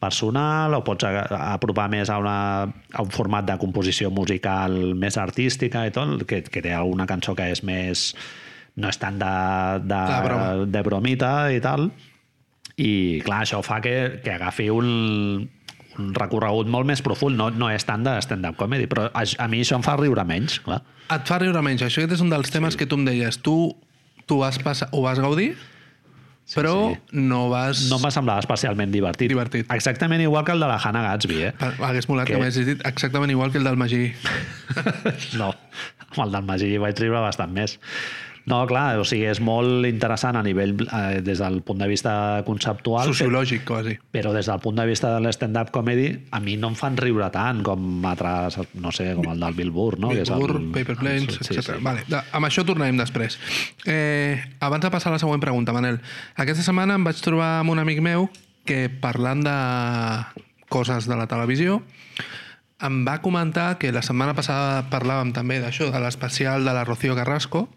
personal o pots apropar més a, una, a un format de composició musical més artística i tot, que, que té alguna cançó que és més... no és tant de, de, De broma. de bromita i tal. I clar, això fa que, que agafi un, un recorregut molt més profund. No, no és tant de stand-up comedy, però a, a mi això em fa riure menys, clar. Et fa riure menys. Això és un dels temes sí. que tu em deies. Tu, tu vas passar, ho vas gaudir, sí, però sí. no vas... No em va semblar especialment divertit. Divertit. Exactament igual que el de la Hannah Gatsby, eh? Hagués molat que, Que- m'haguessis dit exactament igual que el del Magí. No, amb el del Magí vaig riure bastant més. No, clar, o sigui, és molt interessant a nivell, eh, des del punt de vista conceptual, Sociològic, quasi. però des del punt de vista de l'stand-up comedy, a mi no em fan riure tant com altres, no sé, com el del Bill Burr, no? Que és Bill Burr, el- Paper Planes, sí, etc. sí. Vale, de, amb això tornarem després. Eh, abans de passar a la següent pregunta, Manel. Aquesta setmana em vaig trobar amb un amic meu que, parlant de coses de la televisió, em va comentar que la setmana passada parlàvem també d'això, de l'especial de la Rocío Carrasco.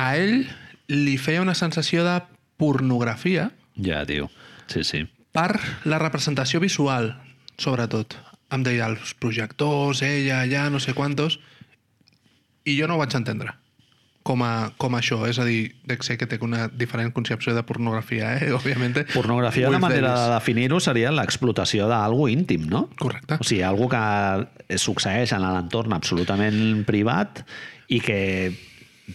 A ell li feia una sensació de pornografia Ja, tio. Sí, sí. per la representació visual, sobretot. Em deia els projectors, ella, allà, no sé quantos, i jo no ho vaig entendre. com a, com a això. És a dir, ser que té una diferent concepció de pornografia, eh? òbviament. Pornografia, una manera de definir-ho seria l'explotació d'algú íntim, no? Correcte. O sigui, algú que succeeix en l'entorn absolutament privat i que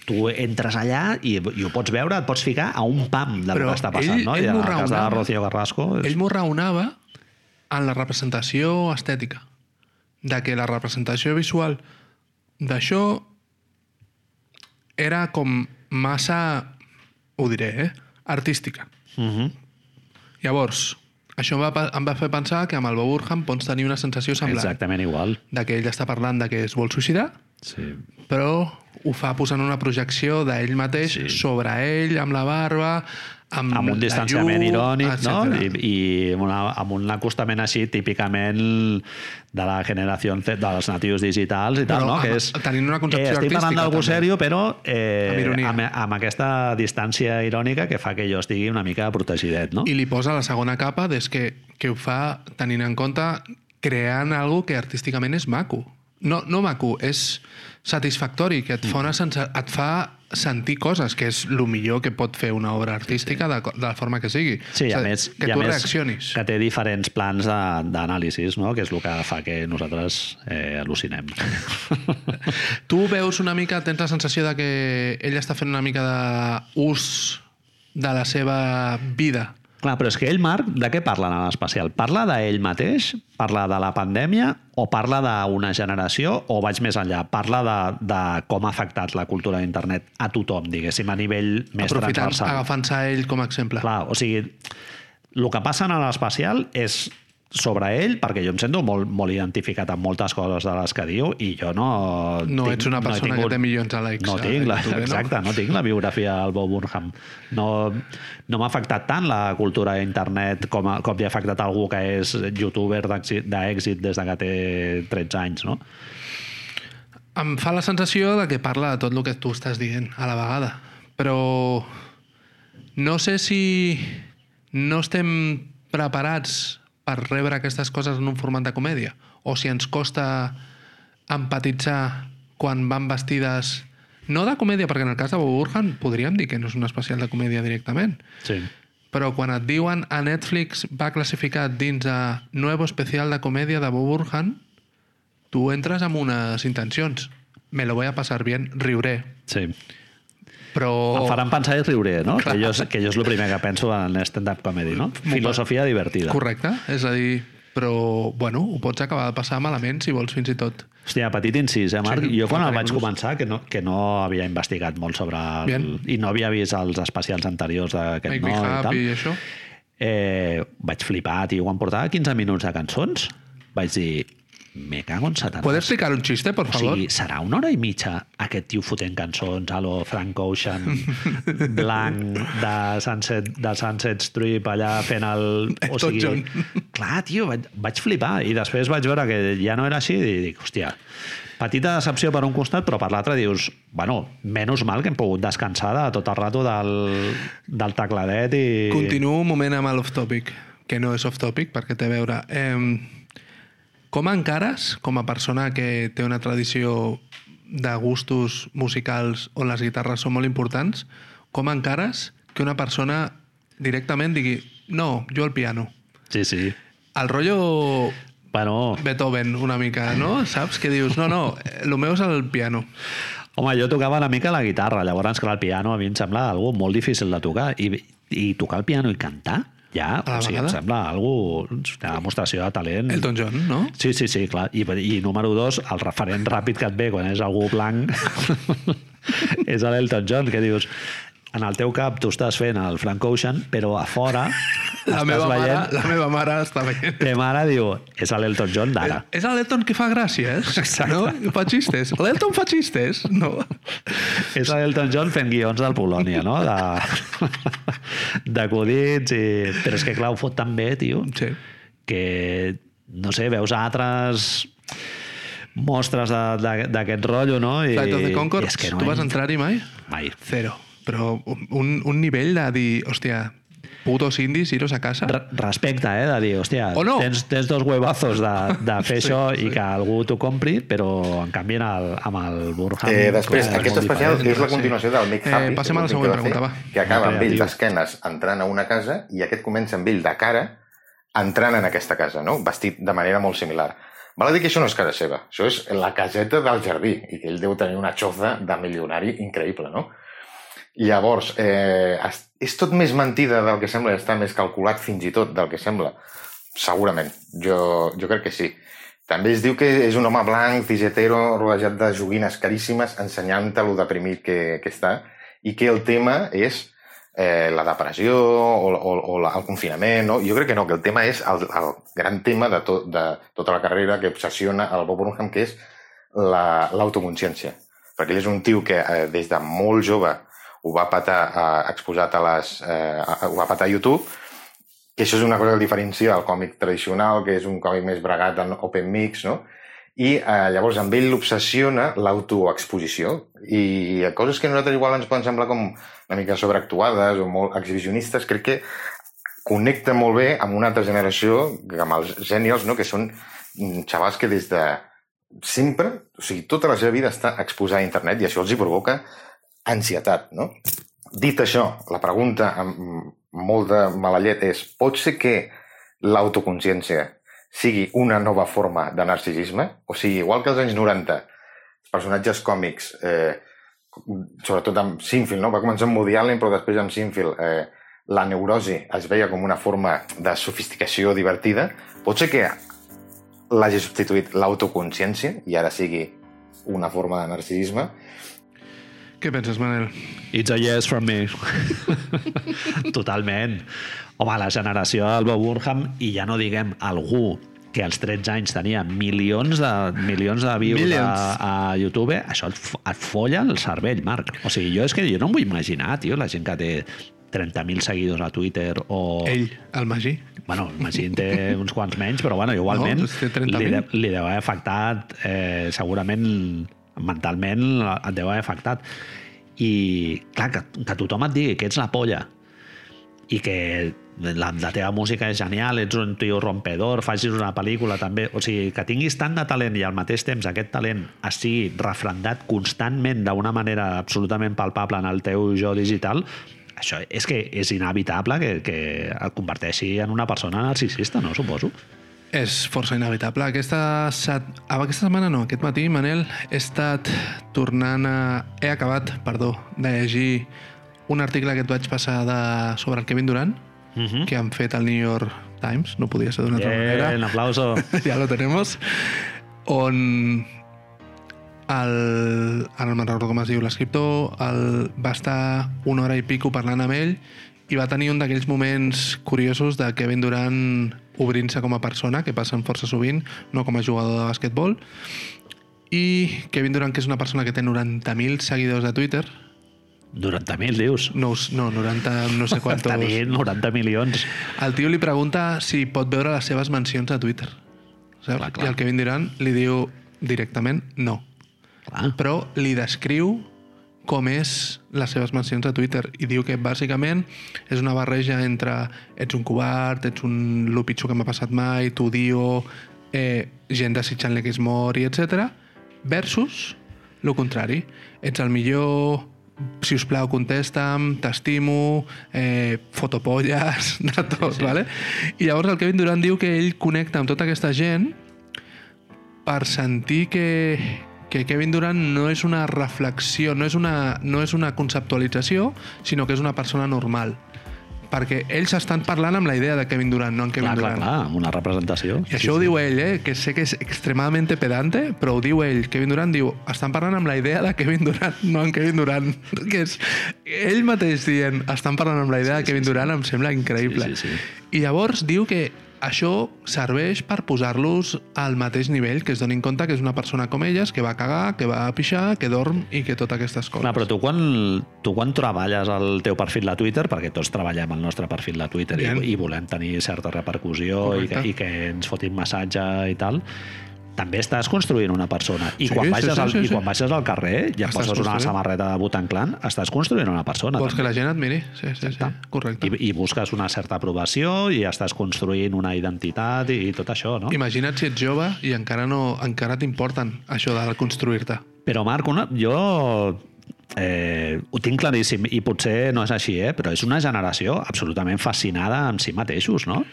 tu entres allà i, i ho pots veure, et pots ficar a un pam de Però lo que està passant, ell- no? I ell en m'ho el cas de la. Rocío Carrasco... És... Ell m'ho raonava en la representació estètica. De que la representació visual d'això era com massa, ho diré, eh? artística. Uh -huh. Llavors, això em va, em va fer pensar que amb el Bob Burham pots tenir una sensació semblant. Exactament igual. De que ell està parlant de que es vol suïcidar, Sí. però ho fa posant una projecció d'ell mateix Sí. sobre ell, amb la barba, amb, amb un distanciament llum, irònic, no? etcètera. I, i amb, una, amb un acostament així típicament de la generació Z, dels natius digitals i tal, Però no? amb- que és, tenint una concepció eh, estic parlant d'algú sèrio, però eh, Amb amb, amb aquesta distància irònica que fa que jo estigui una mica protegidet, no? I li posa la segona capa des que, que ho fa tenint en compte creant algo que artísticament és maco. No, no maco, és satisfactori, que et fa, una sensa... et fa sentir coses, que és el millor que pot fer una obra artística de, de la forma que sigui. Sí, O a sigui, més, que a tu més reaccionis. que té diferents plans d'anàlisis, no? que és el que fa que nosaltres eh, al·lucinem. Tu veus una mica, tens la sensació de que ell està fent una mica d'ús de la seva vida. Clar, però és que ell, Marc, de què parla en l'especial? Parla d'ell mateix? Parla de la pandèmia? O parla d'una generació? O vaig més enllà? Parla de, de com ha afectat la cultura d'internet a tothom, diguéssim, a nivell més Aprofitant, transversal. agafant-se a ell com a exemple. Clar, o sigui, el que passa en l'especial és sobre ell, perquè jo em sento molt, molt identificat amb moltes coses de les que diu i jo no... No ets una persona que té milions de likes No tinc, la, YouTube, no? exacte, no tinc la biografia del Bob Burnham. No, no m'ha afectat tant la cultura d'internet com, a- com li ha afectat algú que és youtuber d'èxit des de que té 13 anys, no? Em fa la sensació de que parla de tot el que tu estàs dient a la vegada. Però no sé si no estem preparats per rebre aquestes coses en un format de comèdia o si ens costa empatitzar quan van vestides no de comèdia, perquè en el cas de Bob Burhan podríem dir que no és un especial de comèdia directament, Sí. però quan et diuen a Netflix va classificat dins a nuevo especial de comèdia de Bob Burhan, tu entres amb unes intencions. Me lo voy a pasar bien, riuré. sí. Però... Em faran pensar i riuré, no? Que jo, és- que jo és el primer que penso en stand-up comedy, no? Filosofia divertida. Correcte, és a dir, però, bueno, ho pots acabar de passar malament si vols fins i tot. Hòstia, petit incís, eh, Marc? Sí, jo quan el vaig començar, que no, que no havia investigat molt sobre... El, Bien. I no havia vist els especials anteriors d'aquest no i tal. i això. Eh, vaig flipar, tio. Quan portava 15 minuts de cançons, vaig dir, me cago en Satanàs. ¿Puedes explicar un chiste, por O favor? sigui, serà una hora i mitja aquest tio fotent cançons a lo Frank Ocean, blanc de Sunset, de Sunset Strip, allà fent el... O Elton sigui, John. clar, tio, vaig, vaig flipar. I després vaig veure que ja no era així i dic, hòstia, petita decepció per un costat, però per l'altre dius, bueno, menys mal que hem pogut descansar de tot el rato del, del tecladet i... Continuo un moment amb l'off-topic, que no és off-topic perquè té a veure. Eh, com encares, com a persona que té una tradició de gustos musicals on les guitarres són molt importants, com encares que una persona directament digui no, jo al piano. Sí, sí. El rotllo Bueno, Beethoven una mica, no? Saps? Que dius, no, no, el meu és el piano. Home, jo tocava una mica la guitarra, llavors, clar, el piano a mi em sembla algo molt difícil de tocar. I, i tocar el piano i cantar, ja, o sigui, em vegada? sembla algo, una demostració de talent. Elton John, no? Sí, sí, sí, clar. I, I número dos, el referent ràpid que et ve quan és algú blanc és l'Elton John, que dius, en el teu cap tu estàs fent el Frank Ocean, però a fora La estàs meva, mare, veient... la meva mare està veient. Ta mare diu, és l'Elton John d'ara. És l'Elton que fa gràcies, no? Fa xistes. L'Elton fa xistes, no? És l'Elton John fent guions del Polònia, no? De- D'acudits i... Però és que, clar, ho fot tan bé, tio, Sí. que, no sé, veus altres mostres d'aquest rotllo, no? I, Flight of the que no tu vas entrar-hi mai? Mai. Zero. Però un, un nivell de dir, hòstia, putos indis, iros a casa. Re- Respecte, eh, de dir, hòstia, O no. tens, tens dos huevazos de, de fer sí, això i que algú t'ho compri, però en canvi en el, amb el Burham... Eh, després, clar, és aquest molt especial diferent. és la continuació del Mick Eh, Happy. passem a la següent que va fer, pregunta, va. Que acaba amb ell d'esquenes entrant a una casa i aquest comença amb ell de cara entrant en aquesta casa, no? vestit de manera molt similar. Val a dir que això no és casa seva, això és la caseta del jardí i que ell deu tenir una xoza de milionari increïble, no? Llavors, eh, és tot més mentida del que sembla, està més calculat fins i tot del que sembla? Segurament, jo, jo crec que sí. També es diu que és un home blanc, cisetero, rodejat de joguines caríssimes, ensenyant-te lo deprimit que, que està, i que el tema és eh, la depressió o, o, o la, el confinament. No? Jo crec que no, que el tema és el, el gran tema de, to, de tota la carrera que obsessiona el Bob Burnham, que és la- l'autoconsciència. Perquè ell és un tio que eh, des de molt jove ho va patar eh, exposat a les... Eh, ho va patar a YouTube, que això és una cosa que diferencia del còmic tradicional, que és un còmic més bregat en open mix, no? I eh, llavors amb ell l'obsessiona l'autoexposició i coses que a nosaltres igual ens poden semblar com una mica sobreactuades o molt exhibicionistes, crec que connecta molt bé amb una altra generació, amb els genials, no? que són mm, xavals que des de sempre, o sigui, tota la seva vida està exposada a internet i això els hi provoca ansietat, no? Dit això, la pregunta amb molt de mala llet és pot ser que l'autoconsciència sigui una nova forma de narcisisme? O sigui, igual que als anys 90 els personatges còmics, eh, sobretot amb Sinfield, no? va començar amb Woody Allen, però després amb Sinfield eh, la neurosi es veia com una forma de sofisticació divertida, pot ser que l'hagi substituït l'autoconsciència i ara sigui una forma de narcisisme. Què penses, Manel? It's a yes from me. Totalment. Home, la generació del Bob Burnham, i ja no diguem algú que als 13 anys tenia milions de, milions de views a, Millions. a YouTube, això et, et folla el cervell, Marc. O sigui, jo és que jo no em vull imaginar, tio, la gent que té 30.000 seguidors a Twitter o... Ell, el Magí. Bueno, imagina té uns quants menys, però bueno, igualment No, 30.000. li, de, li deu haver afectat, eh, segurament mentalment et deu haver afectat. I, clar, que, que tothom et digui que ets la polla i que la, la teva música és genial, ets un tio rompedor, facis una pel·lícula també... O sigui, que tinguis tant de talent i al mateix temps aquest talent estigui refrendat constantment d'una manera absolutament palpable en el teu jo digital, això és que és inevitable que, que et converteixi en una persona narcisista, no? Suposo. És força inevitable. Aquesta, set... ah, aquesta setmana no, aquest matí, Manel, he estat tornant a... He acabat, perdó, de llegir un article que et vaig passar de... sobre el Kevin Durant, Uh -huh. que han fet al New York Times, no podia ser d'una altra Bien, manera. aplauso. ya lo tenemos. On el, ara no me'n recordo com es diu l'escriptor, el, va estar una hora i pico parlant amb ell i va tenir un d'aquells moments curiosos de Kevin Durant obrint-se com a persona, que passen força sovint, no com a jugador de basquetbol, i Kevin Durant, que és una persona que té 90.000 seguidors de Twitter, 90.000, dius. no, no 90, no sé quantos... Tenir 90 milions. El tio li pregunta si pot veure les seves mencions a Twitter. Saps? Clar, clar. I el Kevin Durant li diu directament no. Clar. Però li descriu com és les seves mencions a Twitter i diu que bàsicament és una barreja entre ets un covard, ets un lo pitjor que m'ha passat mai, t'odio, eh, gent desitjant-li que es mori, etc. versus lo contrari. Ets el millor, si us plau, contesta'm, t'estimo, eh, fotopolles, de tot, sí, sí. vale? I llavors el Kevin Durant diu que ell connecta amb tota aquesta gent per sentir que, que Kevin Durant no és una reflexió, no és una, no és una conceptualització, sinó que és una persona normal. Perquè ells estan parlant amb la idea de Kevin Durant, no en Kevin Clar, clar, Durant. clar, amb una representació. I això ho diu ell, eh? que sé que és extremadament pedante, però ho diu ell. Kevin Durant diu, estan parlant amb la idea de Kevin Durant, no en Kevin Durant. Que és ell mateix dient, estan parlant amb la idea de Kevin Durant, em sembla increïble. Sí, sí, sí. I llavors diu que això serveix per posar-los al mateix nivell, que es donin compte que és una persona com elles, que va cagar, que va pixar, que dorm i que totes aquestes coses. Clar, però tu quan, tu quan treballes el teu perfil de Twitter, perquè tots treballem el nostre perfil de Twitter i, Bien. i volem tenir certa repercussió i que, i que ens fotin massatge i tal, també estàs construint una persona. I, Sí, quan, sí, baixes sí, al, sí, i quan baixes al carrer i et Estàs poses una samarreta de Butan Clan, estàs construint una persona. Vols que també. la gent et miri? Sí, sí, sí. Correcte. I, I busques una certa aprovació i estàs construint una identitat i, i tot això, no? Imagina't si ets jove i encara no encara t'importen això de construir-te. Però, Marc, una, jo eh, ho tinc claríssim i potser no és així, eh? però és una generació absolutament fascinada amb si mateixos, no?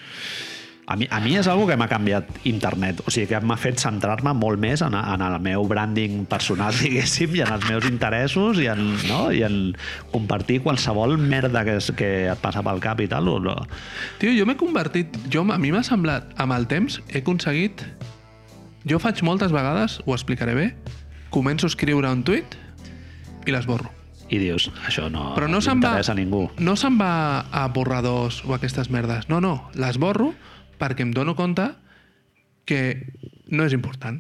A mi, a mi és una que m'ha canviat internet, o sigui que m'ha fet centrar-me molt més en, en el meu branding personal, diguéssim, i en els meus interessos i en, no? I en compartir qualsevol merda que, és, que et passa pel cap i tal. O no. Tio, jo m'he convertit... Jo, a mi m'ha semblat, amb el temps, he aconseguit... Jo faig moltes vegades, ho explicaré bé, començo a escriure un tuit i l'esborro. I dius, això no, Però no se'n va, interessa a ningú. no se'n va a borradors o aquestes merdes. No, no, l'esborro perquè em dono compte que no és important.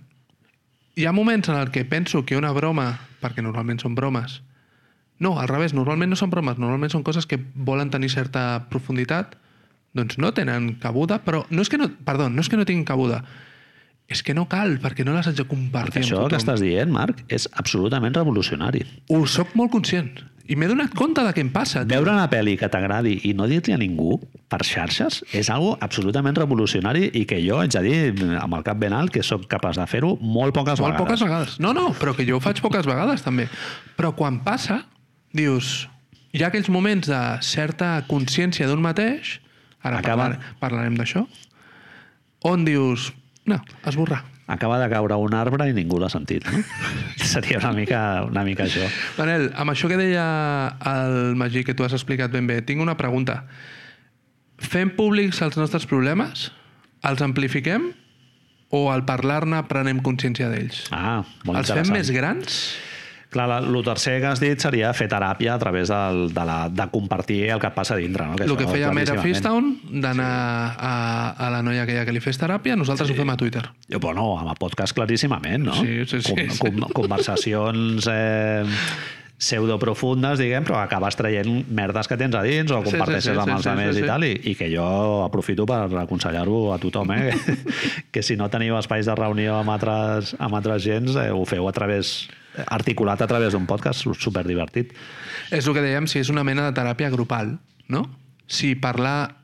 Hi ha moments en que penso que una broma, perquè normalment són bromes, no, al revés, normalment no són bromes, normalment són coses que volen tenir certa profunditat, doncs no tenen cabuda, però no és que no, perdó, no és que no tinguin cabuda, és que no cal, perquè no les haig de compartir Això que estàs dient, Marc, és absolutament revolucionari. Ho soc molt conscient. I m'he donat compte de què em passa. tio. Veure una pel·li que t'agradi i no dir-li a ningú per xarxes és algo absolutament revolucionari i que jo haig de dir amb el cap ben alt que sóc capaç de fer-ho molt poques Molt vegades. poques vegades. No, no, però que jo ho faig poques vegades també. Però quan passa, dius, hi ha aquells moments de certa consciència d'un mateix, ara Acaba- parlar, parlarem d'això, on dius, no, esborrar. Acaba de caure un arbre i ningú l'ha sentit, no? Seria una mica, una mica això. Manel, amb això que deia el Magí, que tu has explicat ben bé, tinc una pregunta. Fem públics els nostres problemes? Els amplifiquem? O al parlar-ne prenem consciència d'ells? Ah, molt Els fem interessant. més grans? Clar, la- el tercer que has dit seria fer teràpia a través del, de, la, de compartir el que et passa a dintre. No? El que feia Mera claríssimament. Freestone, d'anar a, a la noia aquella que li fes teràpia, nosaltres sí. ho fem a Twitter. Jo, Bueno, amb el podcast claríssimament, no? Sí, sí, sí, sí. Com, conversacions eh, pseudoprofundes, diguem, però acabes traient merdes que tens a dins o Sí, sí, comparteixes sí, amb sí, els sí, altres sí, i sí. tal, i, i que jo aprofito per aconsellar-ho a tothom, eh? que, que si no teniu espais de reunió amb altres, amb altres gens, eh, ho feu a través articulat a través d'un podcast superdivertit. És el que dèiem, si és una mena de teràpia grupal, no? Si parlar...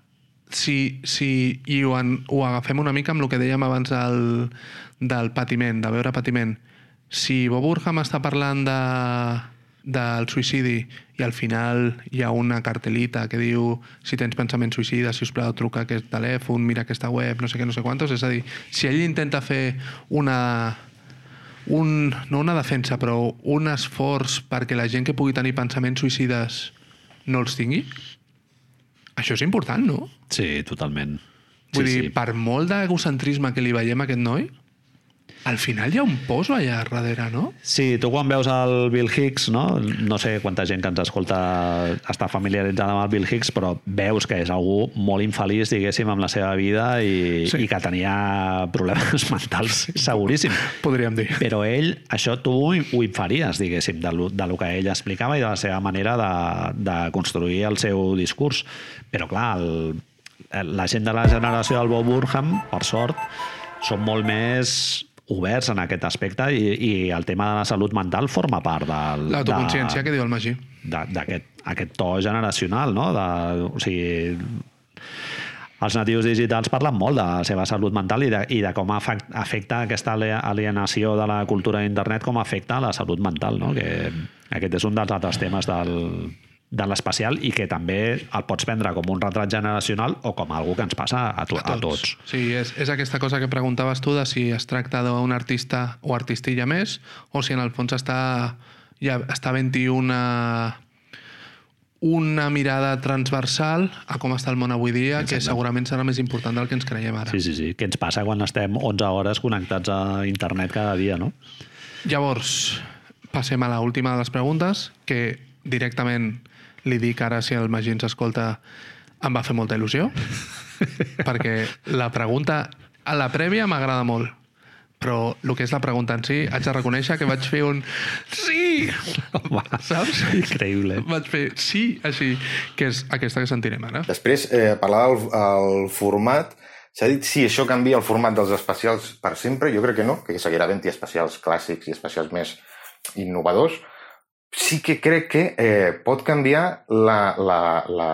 Si, si, I ho, en, ho agafem una mica amb el que dèiem abans del, del patiment, de veure patiment. Si Bob Burham està parlant de, del suïcidi i al final hi ha una cartelita que diu si tens pensament suïcida, si us plau, truca aquest telèfon, mira aquesta web, no sé què, no sé quantos. És a dir, si ell intenta fer una, un, no una defensa, però un esforç perquè la gent que pugui tenir pensaments suïcides no els tingui, això és important, no? Sí, totalment. Vull sí, dir, sí. per molt d'egocentrisme que li veiem a aquest noi, al final hi ha un poso allà darrere, no? Sí, tu quan veus el Bill Hicks, no? no sé quanta gent que ens escolta està familiaritzada amb el Bill Hicks, però veus que és algú molt infeliç, diguéssim, amb la seva vida i, Sí. i que tenia problemes mentals, seguríssim. Podríem dir. Però ell, això tu ho, infaries, diguéssim, de lo, de lo que ell explicava i de la seva manera de, de construir el seu discurs. Però, clar, el, la gent de la generació del Bob Burham, per sort, són molt més oberts en aquest aspecte i, i el tema de la salut mental forma part del, L'autoconsciència de- que diu el Magí. d'aquest aquest to generacional, no? De, o sigui, els natius digitals parlen molt de la seva salut mental i de, i de com afec- afecta aquesta alienació de la cultura d'internet, com afecta la salut mental, no? Que aquest és un dels altres temes del, de l'especial i que també el pots prendre com un retrat generacional o com algo que ens passa a, to, a tots. Sí, és, és aquesta cosa que preguntaves tu de si es tracta d'un artista o artistilla més o si en el fons està, ja està havent-hi una, una mirada transversal a com està el món avui dia, que segurament serà més important del que ens creiem ara. Sí, sí, sí. Què ens passa quan estem 11 hores connectats a internet cada dia, no? Llavors, passem a l'última de les preguntes, que directament li dic ara si el Magí ens escolta em va fer molta il·lusió, perquè la pregunta a la prèvia m'agrada molt, però el que és la pregunta en si, haig de reconèixer que vaig fer un sí, saps? Increïble. Vaig fer sí, així, que és aquesta que sentirem ara. Després, eh, parlar del el format, S'ha dit si això canvia el format dels especials per sempre, jo crec que no, que seguirà havent-hi especials clàssics i especials més innovadors. Sí que crec que eh, pot canviar la, la, la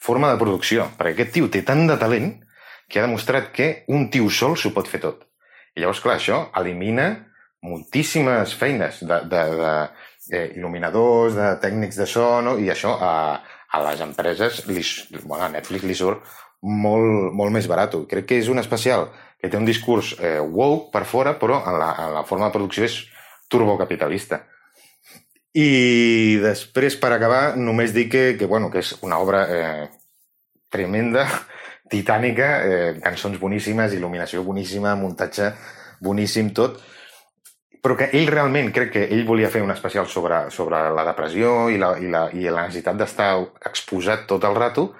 forma de producció, perquè aquest tio té tant de talent que ha demostrat que un tio sol s'ho pot fer tot. I llavors, clar, això elimina moltíssimes feines de, de, de eh, il·luminadors, de tècnics de so, no? i això a, a les empreses, li, bueno, a Netflix li surt molt, molt més barat. Crec que és un especial que té un discurs eh, woke per fora, però en la, en la forma de producció és turbocapitalista. I després, per acabar, només dir que, que, bueno, que és una obra eh, tremenda, titànica, eh, cançons boníssimes, il·luminació boníssima, muntatge boníssim, tot, però que ell realment, crec que ell volia fer un especial sobre, sobre la depressió i la, i la, i la necessitat d'estar exposat tot el rato,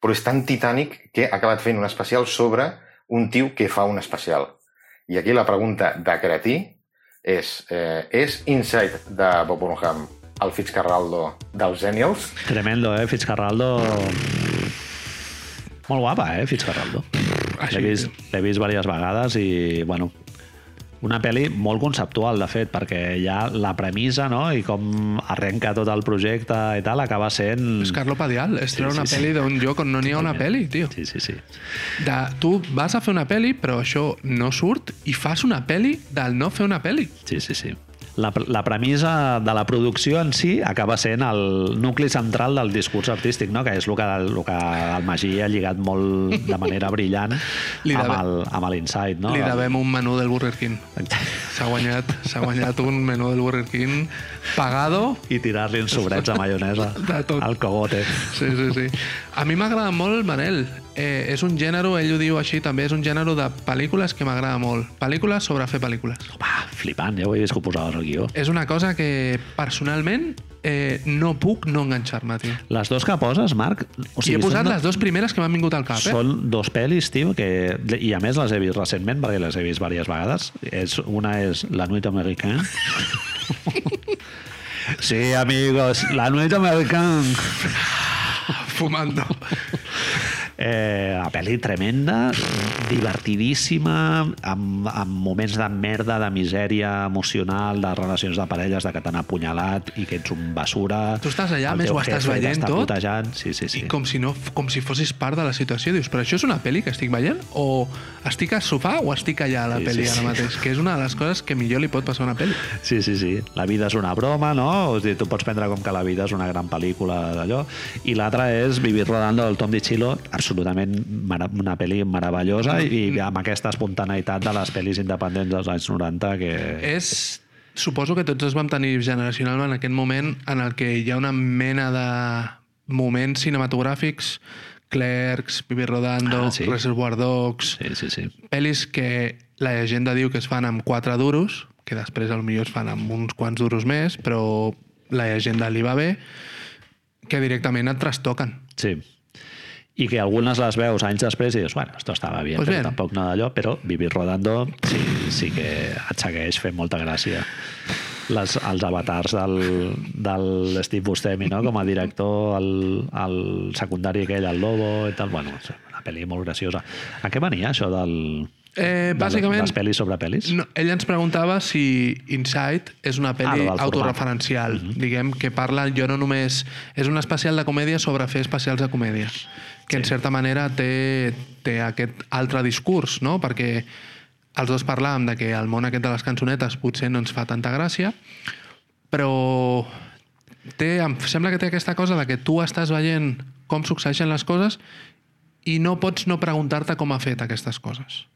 però és tan titànic que ha acabat fent un especial sobre un tio que fa un especial. I aquí la pregunta de Cretí és, eh, és Inside de Bob Burnham el Fitzcarraldo dels Zenials? Tremendo, eh? Fitzcarraldo... Molt guapa, eh, Fitzcarraldo. L'he vist, vist diverses vegades i, bueno, una pel·li molt conceptual, de fet, perquè ja la premissa no? i com arrenca tot el projecte i tal, acaba sent... És Carlo Padial, és treure sí, una sí. pel·li d'un lloc on no n'hi ha una pel·li, tio. Sí, sí, sí. De, tu vas a fer una pel·li, però això no surt, i fas una pel·li del no fer una pel·li. Sí, sí, sí. La, la premissa de la producció en si acaba sent el nucli central del discurs artístic, no? que és el que, el que el Magí ha lligat molt de manera brillant Li amb el- amb l'Inside. No? Li devem un menú del Burger King. S'ha guanyat, guanyat un menú del Burger King pagado. I tirar-li uns sobrets de maionesa De tot. al cogote. Sí, sí, sí. A mi m'agrada molt, Manel. Eh, és un gènere, ell ho diu així també, és un gènere de pel·lícules que m'agrada molt. Pel·lícules sobre fer pel·lícules. Home, flipant, ja ho he vist que ho posaves al guió. És una cosa que personalment eh, no puc no enganxar-me, tio. Les dos que poses, Marc... O I he posat les dues primeres que m'han vingut al cap, eh? Són dos pel·lis, tio, que... I a més les he vist recentment, perquè les he vist diverses vegades. És, una és La Nuit Americana. sí, amigos, La Nuit Americana. Fumando. Eh, una pel·li tremenda, divertidíssima, amb, amb moments de merda, de misèria emocional, de relacions de parelles, de que t'han apunyalat i que ets un basura. Tu estàs allà, més ho estàs veient tot, Putejant. Sí, sí, sí. I com si, no, com si fossis part de la situació. Dius, però això és una pel·li que estic veient? O estic al sofà o estic allà a la Sí, pel·li sí, ara sí. mateix? Que és una de les coses que millor li pot passar a una pel·li. Sí, sí, sí. La vida és una broma, no? O sigui, tu pots prendre com que la vida és una gran pel·lícula d'allò. I l'altra és Vivir rodando del Tom DiCillo, absolutament mara- una pel·li meravellosa i amb aquesta espontaneïtat de les pel·lis independents dels anys 90 que... És... Suposo que tots els vam tenir generacionalment en aquest moment en el que hi ha una mena de moments cinematogràfics Clerks, Vivir Rodando, Ah, sí. Reservoir Dogs, Sí, sí, sí. pel·lis que la llegenda diu que es fan amb 4 duros, que després potser es fan amb uns quants duros més, però la llegenda li va bé, que directament et trastoquen. Sí. I que algunes les veus anys després i dius, bueno, esto estava bien, Pues però bien. tampoc no d'allò, però Vivir rodando sí, sí que et segueix fent molta gràcia. Les, els avatars del, del Steve Buscemi, no? com a director, el, el secundari aquell, el Lobo i tal. Bueno, una pel·li molt graciosa. A què venia això del... Eh, bàsicament, les pel·lis sobre pel·lis? no, ell ens preguntava si Inside és una Ah, pel·li lo del format. autorreferencial. Diguem que parla, jo no només... És un especial de comèdia sobre fer especials de comèdia, que en certa manera té, té aquest altre discurs, no? Perquè els dos parlàvem de que el món aquest de les cançonetes potser no ens fa tanta gràcia, però té, em sembla que té aquesta cosa de que tu estàs veient com succeeixen les coses i no pots no preguntar-te com ha fet aquestes coses.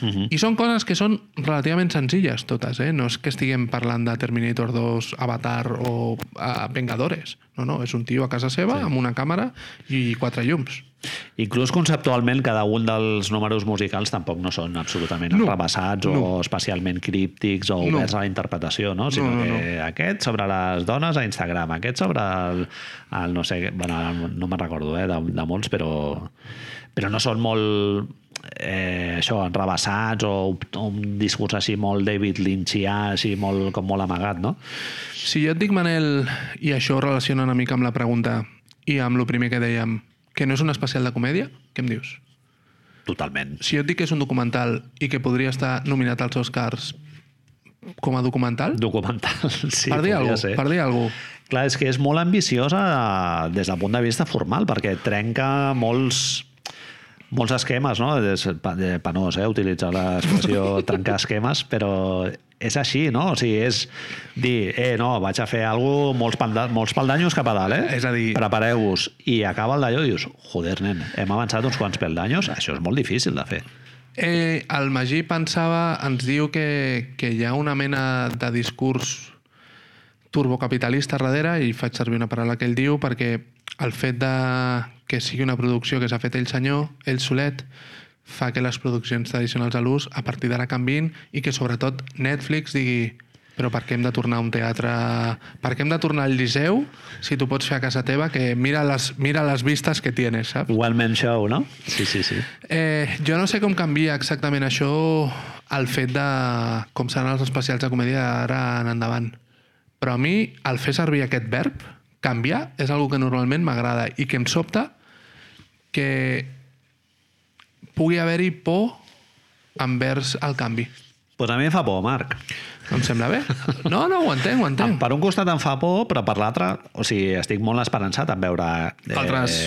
Mhm. I són coses que són relativament senzilles totes, eh? No és que estiguem parlant de Terminator 2, Avatar o uh, Vengadores. No, no, és un tio a casa seva sí. amb una càmera i quatre llums. Inclús conceptualment, cada un dels números musicals tampoc no són absolutament No, rebassats o no. especialment críptics o No. oberts a la interpretació, no? sinó No, no, que aquest sobre les dones a Instagram, aquest sobre el, el no sé, bueno, no me'n recordo eh, de, de molts, però, però no són molt eh, això, enrebaçats o, o un discurs així molt David Lynchià, així molt, com molt amagat, no? Si jo et dic, Manel, i això ho relaciona una mica amb la pregunta i amb el primer que dèiem, que no és un especial de comèdia, què em dius? Totalment. Si jo et dic que és un documental i que podria estar nominat als Oscars com a documental, Documental, sí, per dir alguna cosa, per dir alguna cosa. Clar, és que és molt ambiciosa des del punt de vista formal, perquè trenca molts molts esquemes, no? És penós, eh, utilitzar l'expressió trencar esquemes, però és així, no? O sigui, és dir, eh, no, vaig a fer alguna molts, palda, molts paldanyos cap a dalt, eh? És a dir- Prepareu-vos. I acaba el d'allò i dius, joder, nen, hem avançat uns quants peldanyos, això és molt difícil de fer. Eh, el Magí pensava, ens diu que, que hi ha una mena de discurs turbocapitalista darrere i faig servir una paraula que ell diu perquè el fet de que sigui una producció que s'ha fet ell senyor, ell solet, fa que les produccions tradicionals a l'ús a partir d'ara canvin i que sobretot Netflix digui però per què hem de tornar a un teatre... Per què hem de tornar al Liceu si tu pots fer a casa teva que mira les, mira les vistes que tienes, saps? One Man Show, no? Sí, sí, sí. Eh, jo no sé com canvia exactament això el fet de com seran els especials de comèdia ara en endavant. Però a mi, el fer servir aquest verb, canviar, és algo que normalment m'agrada i que em sobta que pugui haver-hi por envers el canvi. Pues a mi em fa por, Marc. Em sembla bé? No, no, ho entenc, ho entenc. Per un costat em fa por, però per l'altre, o sigui, estic molt esperançat en veure... Eh, Altres-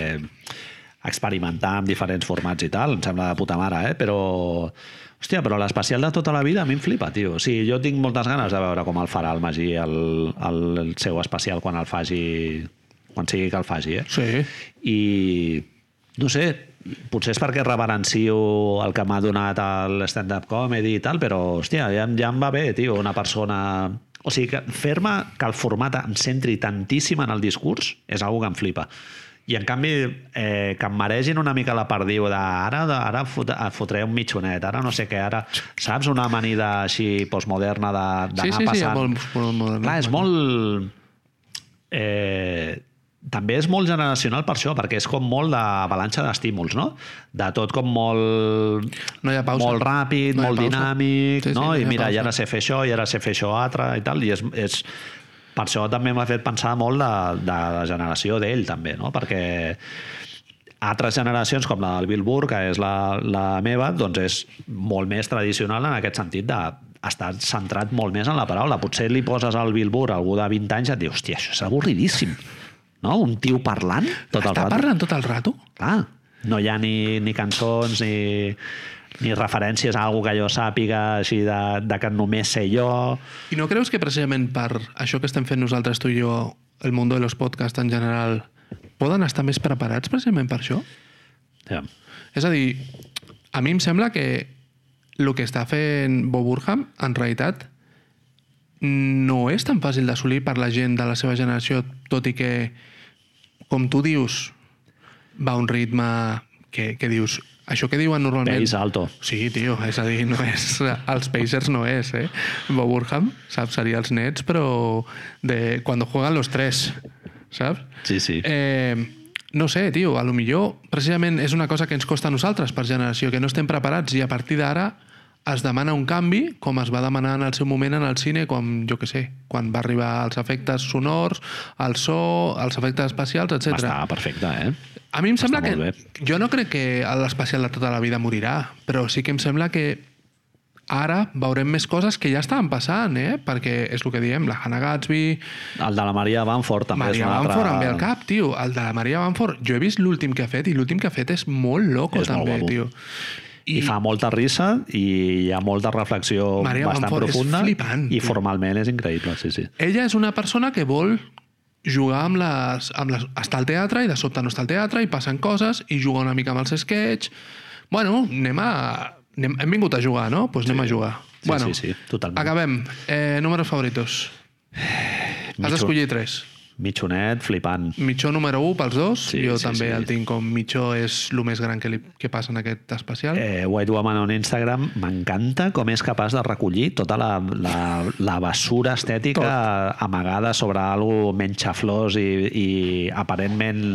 experimentar amb diferents formats i tal, em sembla de puta mare, eh? Però, hòstia, però l'especial de tota la vida a mi em flipa, tio. O sigui, jo tinc moltes ganes de veure com el farà el Magí el, el, el seu especial quan el faci quan sigui que el faci, eh? Sí. I no sé, potser és perquè reverencio el que m'ha donat el stand-up comedy i tal, però, hòstia, ja, ja em va bé, tio, una persona... O sigui, que fer-me que el format em centri tantíssim en el discurs és algo que em flipa. I, en canvi, eh, que em maregin una mica la perdiu de ara, de, ara fot, et fotré un mitjonet, ara no sé què, ara... Saps? Una amanida així postmoderna de- d'anar Sí, sí, sí, passant... molt, molt modern. Clar, és molt... Eh, també és molt generacional per això, perquè és com molt d'avalanxa d'estímuls, no? De tot com molt... No hi ha pausa. Molt ràpid, No molt pausa. dinàmic, Sí, sí, no? no I mira, i pausa. ara sé fer això, i ara sé fer això altre, i tal, i és... és per això també m'ha fet pensar molt de, de la generació d'ell, també, no? Perquè altres generacions, com la del Bill Burr, que és la, la meva, doncs és molt més tradicional en aquest sentit de estar centrat molt més en la paraula. Potser li poses al Bill Burr algú de 20 anys i et diu, hòstia, això és avorridíssim. No? Un tio parlant tot el Està rato. parlant tot el rato? Clar, no hi ha ni, ni cançons ni, ni referències a algú que jo sàpiga així de, de que només sé jo. I no creus que precisament per això que estem fent nosaltres, tu i jo, el mundo de los podcasts en general, poden estar més preparats precisament per això? Ja. És a dir, a mi em sembla que el que està fent Bob Burham, en realitat, no és tan fàcil d'assolir per la gent de la seva generació, tot i que, com tu dius, va a un ritme que, que dius... Això que diuen normalment... Pace alto. Sí, tio, és a dir, no és... Els Pacers no és, eh? Bob Burham, saps? Seria els nets, però de cuando juegan los tres, saps? Sí, sí. Eh, no sé, tio, a lo millor precisament és una cosa que ens costa a nosaltres per generació, que no estem preparats i a partir d'ara es demana un canvi, com es va demanar en el seu moment en el cine, com, jo que sé, quan va arribar els efectes sonors, el so, els efectes especials, etc. Està perfecte, eh? A mi em sembla que... molt Jo no crec que l'especial de tota la vida morirà, però sí que em sembla que ara veurem més coses que ja estaven passant, eh? Perquè és el que diem, la Hannah Gatsby, El de la Maria Banford també Maria és un altre... Banford em ve al cap, tio. El de la Maria Banford, jo he vist l'últim que ha fet i l'últim que ha fet és molt loco És molt també, guapo. tio. I, fa molta risa i hi ha molta reflexió Maria bastant Banford és profunda flipant, i tio. formalment és increïble, sí, sí. Ella és una persona que vol jugar amb les, amb les... Està al teatre i de sobte no està al teatre i passen coses i juga una mica amb els sketch. Bueno, anem a... Anem, hem vingut a jugar, no? Doncs pues anem a jugar. Sí, bueno, sí, sí, totalment. Acabem. Eh, números favoritos. Has d'escollir tres. Mitjonet, flipant. Mitjó número 1 pels dos. Sí, jo sí, també sí. el tinc com Mitjó és el més gran que, li, que passa en aquest especial. Eh, White Woman on Instagram m'encanta com és capaç de recollir tota la, la, la basura estètica amagada sobre algo menxaflós i, i aparentment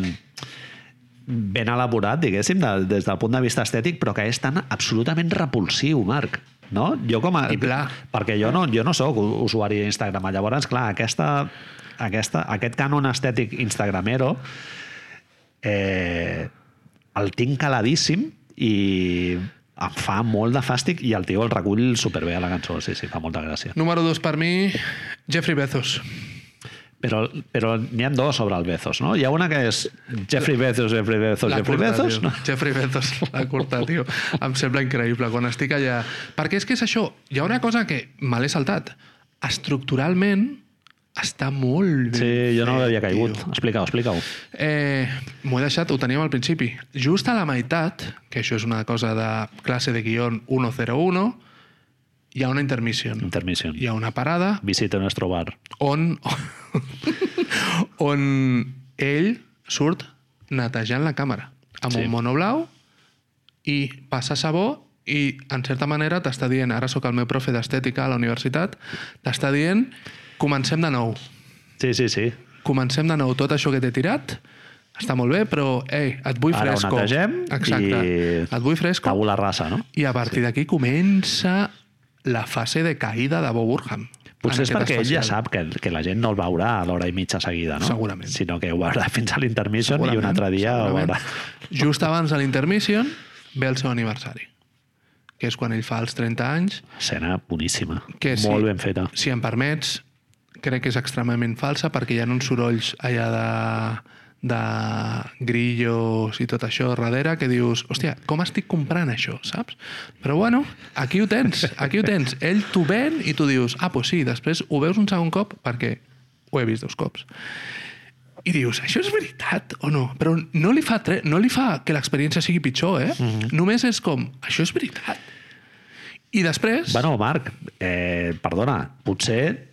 ben elaborat, diguéssim, de, des del punt de vista estètic, però que és tan absolutament repulsiu, Marc. No? Jo com a, I pla. Perquè jo no, jo no sóc usuari d'Instagram. Llavors, clar, aquesta, aquesta, aquest cànon estètic instagramero eh, el tinc caladíssim i em fa molt de fàstic i el tio el recull superbé a la cançó, sí, sí, fa molta gràcia. Número dos per mi, Jeffrey Bezos. Però, però n'hi ha dos sobre el Bezos, no? Hi ha una que és Jeffrey Bezos, Jeffrey Bezos, La Jeffrey curta, Bezos, tio. no? Jeffrey Bezos, la curta, tio. Em sembla increïble quan estic allà. Perquè és que és això. Hi ha una cosa que me l'he saltat. Estructuralment està molt ben Sí, jo no l'havia caigut. Explica-ho, explica-ho. Eh, M'ho he deixat, ho teníem al principi. Just a la meitat, que això és una cosa de classe de guión 101, hi ha una intermission. Intermission. Hi ha una parada Visita nuestro bar. on, on ell surt netejant la càmera amb Sí. un mono blau i passa sabó i en certa manera t'està dient, ara sóc el meu profe d'estètica a la universitat, t'està dient comencem de nou, Sí, sí, sí. comencem de nou tot això que t'he tirat està molt bé, però ei, et vull Ara ho fresco. netegem Exacte. i Et vull fresco. Tabula rasa, no? I a partir d'aquí comença la fase de caïda de Bob Burham. Potser és perquè ell ja sap que, que la gent no el veurà a l'hora i mitja seguida, no? Segurament. Sinó que ho veurà fins a l'intermission i un altre dia ho veurà. Just abans de l'intermission ve el seu aniversari, que és quan ell fa els 30 anys, Escena boníssima. que sí, Molt ben feta. Si em permets, crec que és extremament falsa perquè hi ha uns sorolls allà de, de grillos i tot això darrere que dius, hòstia, com estic comprant això, saps? Però bueno, aquí ho tens, aquí ho tens. Ell t'ho ven i tu dius, ah, doncs sí, després ho veus un segon cop perquè ho he vist dos cops. I dius, això és veritat o no? Però no li fa, tre no li fa que l'experiència sigui pitjor, eh? Mm -hmm. Només és com, això és veritat. I després... Bueno, Marc, eh, perdona, potser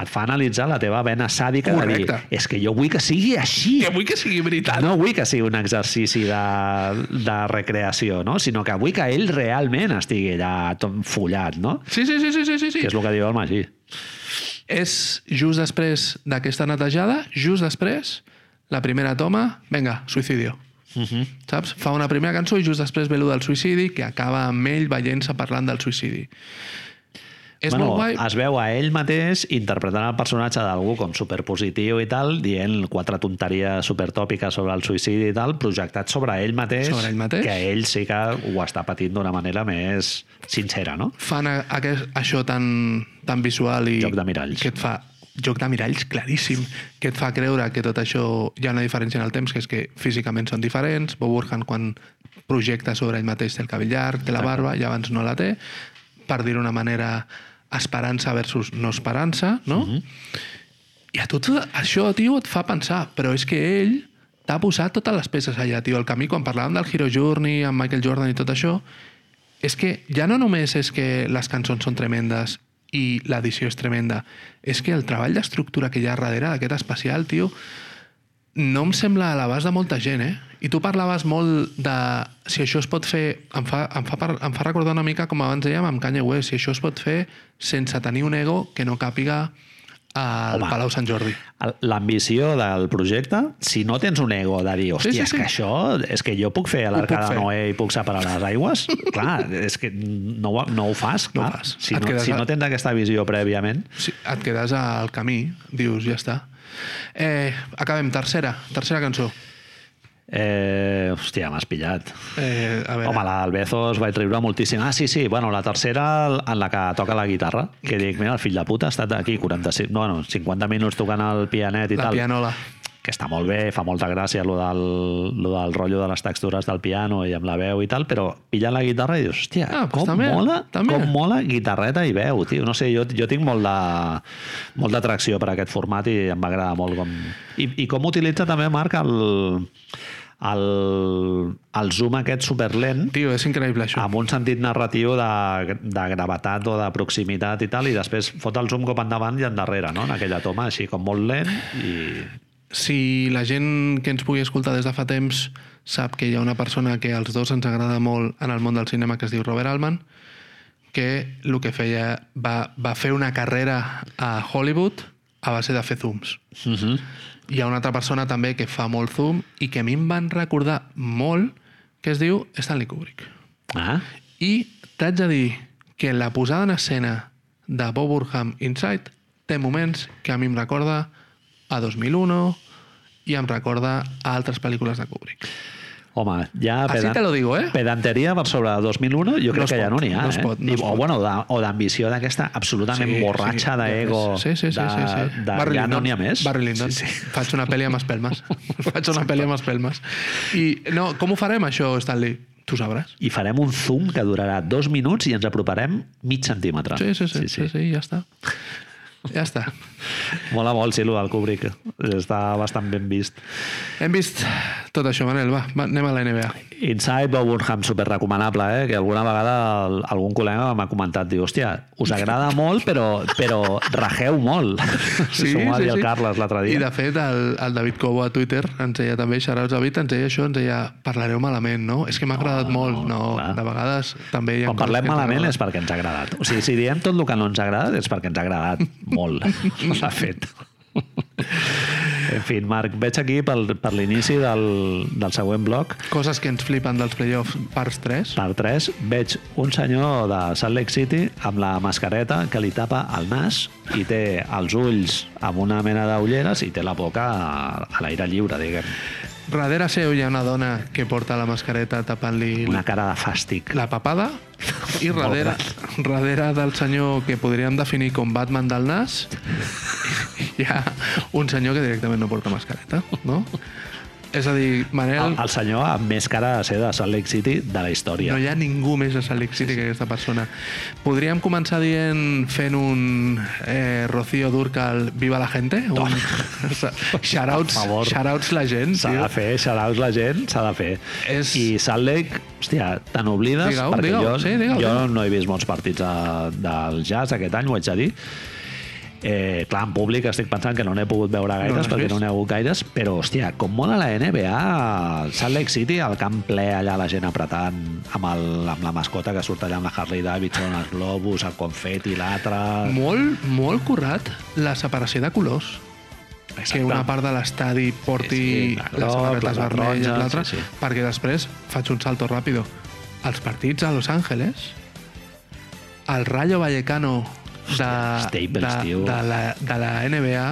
et fa analitzar la teva vena sàdica de dir Correcte. és que jo vull que sigui així. que vull que sigui veritat. No vull que sigui un exercici de, de recreació, no? sinó que vull que ell realment estigui allà tot follat, no? Sí, sí, sí, sí, sí, sí. Que és el que diu el Magí. És just després d'aquesta netejada, just després, la primera toma, venga, suïcidio. Uh -huh. Saps? Fa una primera cançó i just després ve del suïcidi, que acaba amb ell veient-se parlant del suïcidi. És bueno, molt guai. es veu a ell mateix interpretant el personatge d'algú com superpositiu i tal, dient quatre tonteries supertòpiques sobre el suïcidi i tal, projectat sobre ell mateix, Sobre ell mateix. que ell sí que ho està patint d'una manera més sincera, no? Fan a, aquest, això tan, tan visual i... Joc de miralls. Que et fa joc de miralls claríssim, que et fa creure que tot això hi ha una diferència en el temps, que és que físicament són diferents. Bob Burhan, quan projecta sobre ell mateix, té el cabell llarg, té la barba, i abans no la té. Per dir-ho d'una manera, esperança versus no esperança, no? Mm -hmm. I a tot això, tio, et fa pensar, però és que ell t'ha posat totes les peces allà, tio. El camí, quan parlàvem del Hero Journey, amb Michael Jordan i tot això, és que ja no només és que les cançons són tremendes i l'edició és tremenda, és que el treball d'estructura que hi ha darrere d'aquest especial, tio, no em sembla a l'abast de molta gent, eh? I tu parlaves molt de si això es pot fer... Em fa, em fa, par- em fa recordar una mica, com abans dèiem, amb Kanye West, si això es pot fer sense tenir un ego que no càpiga al Home. Palau Sant Jordi. L'ambició del projecte, si no tens un ego de dir, hòstia, Sí, sí, és sí. que això, és que jo puc fer l'arca de. Noé i puc separar les aigües, clar, és que no, no ho fas, No clar. fas. Si, Et no, si a- no tens aquesta visió prèviament, Si et quedes al camí, dius, ja està. Eh, acabem, tercera, tercera cançó. Eh, hòstia, m'has pillat. Eh, a veure, Home, la del Bezos vaig riure moltíssim. Ah, sí, sí, bueno, la tercera en la que toca la guitarra, que dic, mira, el fill de puta ha estat aquí 45, no, no, 50 minuts tocant el pianet i la tal. pianola. que està molt bé, fa molta gràcia lo del, lo del rotllo de les textures del piano i amb la veu i tal, però pilla la guitarra i dius, hòstia, Ah, doncs com, també, mola, també. com mola guitarreta i veu, tio. No sé, jo, jo tinc molt de, molt d'atracció per aquest format i em va agradar molt com... I, i com utilitza també, Marc, el, el, el zoom aquest superlent Tio, és increïble això. amb un sentit narratiu de, de gravetat o de proximitat i tal, i després fot el zoom cap endavant i endarrere, no? en aquella toma, així com molt lent i Si la gent que ens pugui escoltar des de fa temps sap que hi ha una persona que als dos ens agrada molt en el món del cinema que es diu Robert Altman, que el que feia va, va fer una carrera a Hollywood a base de fer zooms. uh -huh. Hi ha una altra persona també que fa molt zoom i que a mi em van recordar molt que es diu Stanley Kubrick. ah, I t'haig de dir que la posada en escena de Bob Burham Inside té moments que a mi em recorda a 2001 i em recorda a altres pel·lícules de Kubrick. Home, ja... Así pedan- te lo digo, eh? Pedanteria per sobre de 2001, jo crec No que ja no n'hi ha. no es eh? pot, no I- es o, bueno, de- o d'ambició d'aquesta absolutament borratxa d'ego. Sí, sí, sí. de, sí, sí. de, Barry ja no n'hi ha més. Barry Lyndon. Sí, sí. Faig una pel·li amb espelmes. Faig una pel·li amb espelmes. I no, com ho farem, això, Stanley? Tu sabràs. I farem un zoom que durarà dos minuts i ens aproparem mig centímetre. Sí, sí, sí, sí, sí, sí ja està. Ja està. Mola molt, sí, el Kubrick. Està bastant ben vist. Hem vist tot això, Manel. Va, va anem a la NBA. Inside Bob Burnham, super recomanable, eh? que alguna vegada el- algun col·lega m'ha comentat, diu, hòstia, us agrada molt, però, però rajeu molt. Sí, S'ho va dir el Carles l'altre I dia. de fet, el, el David Cobo a Twitter ens deia també, xarauts David, ens deia això, ens deia, parlareu malament, no? És que m'ha agradat molt. No, clar. de vegades també hi ha Quan parlem malament és perquè ens ha agradat. O sigui, si diem tot el que no ens ha agradat és perquè ens ha agradat molt. S'ha fet. En fi, Marc, veig aquí pel, per l'inici del, del següent bloc, Coses que ens flipen dels playoffs, parts 3. per 3, veig un senyor de Salt Lake City amb la mascareta que li tapa el nas i té els ulls amb una mena d'ulleres i té la boca a, a l'aire lliure, diguem. Darrere seu hi ha una dona que porta la mascareta tapant-li Una cara de fàstic. la papada i darrere, darrere del senyor que podríem definir com Batman del nas hi ha un senyor que directament no porta mascareta, no? És a dir, Manel, El, el senyor amb més cara de ser de Salt Lake City de la història. no hi ha ningú més a Salt Lake City que aquesta persona. Podríem començar dient fent un eh, Rocío Durcal Viva la gente? Un, shoutouts, shoutouts la gent, S'ha de fer, shoutouts la gent, s'ha de fer. És- I Salt Lake, hòstia, te n'oblides, perquè digue-ho, jo, sí, digue-ho, jo no he vist molts partits de, del jazz aquest any, ho haig de dir. Eh, clar, en públic estic pensant que no n'he pogut veure gaires n'has perquè no n'hi ha hagut gaires, però, hòstia, com mola la NBA, Salt Lake City, el camp ple allà, la gent apretant amb, el, amb la mascota que surt allà amb la Harley Davidson, els globus, el confeti, l'altre... Molt, molt currat la separació de colors. que una part de l'estadi porti Sí, sí, la les samarretes vermelles, l'altra, sí, sí. perquè després faig un salto ràpido. Els partits a Los Angeles, el Rayo Vallecano de, Staples, de, tio. de, la, de la NBA,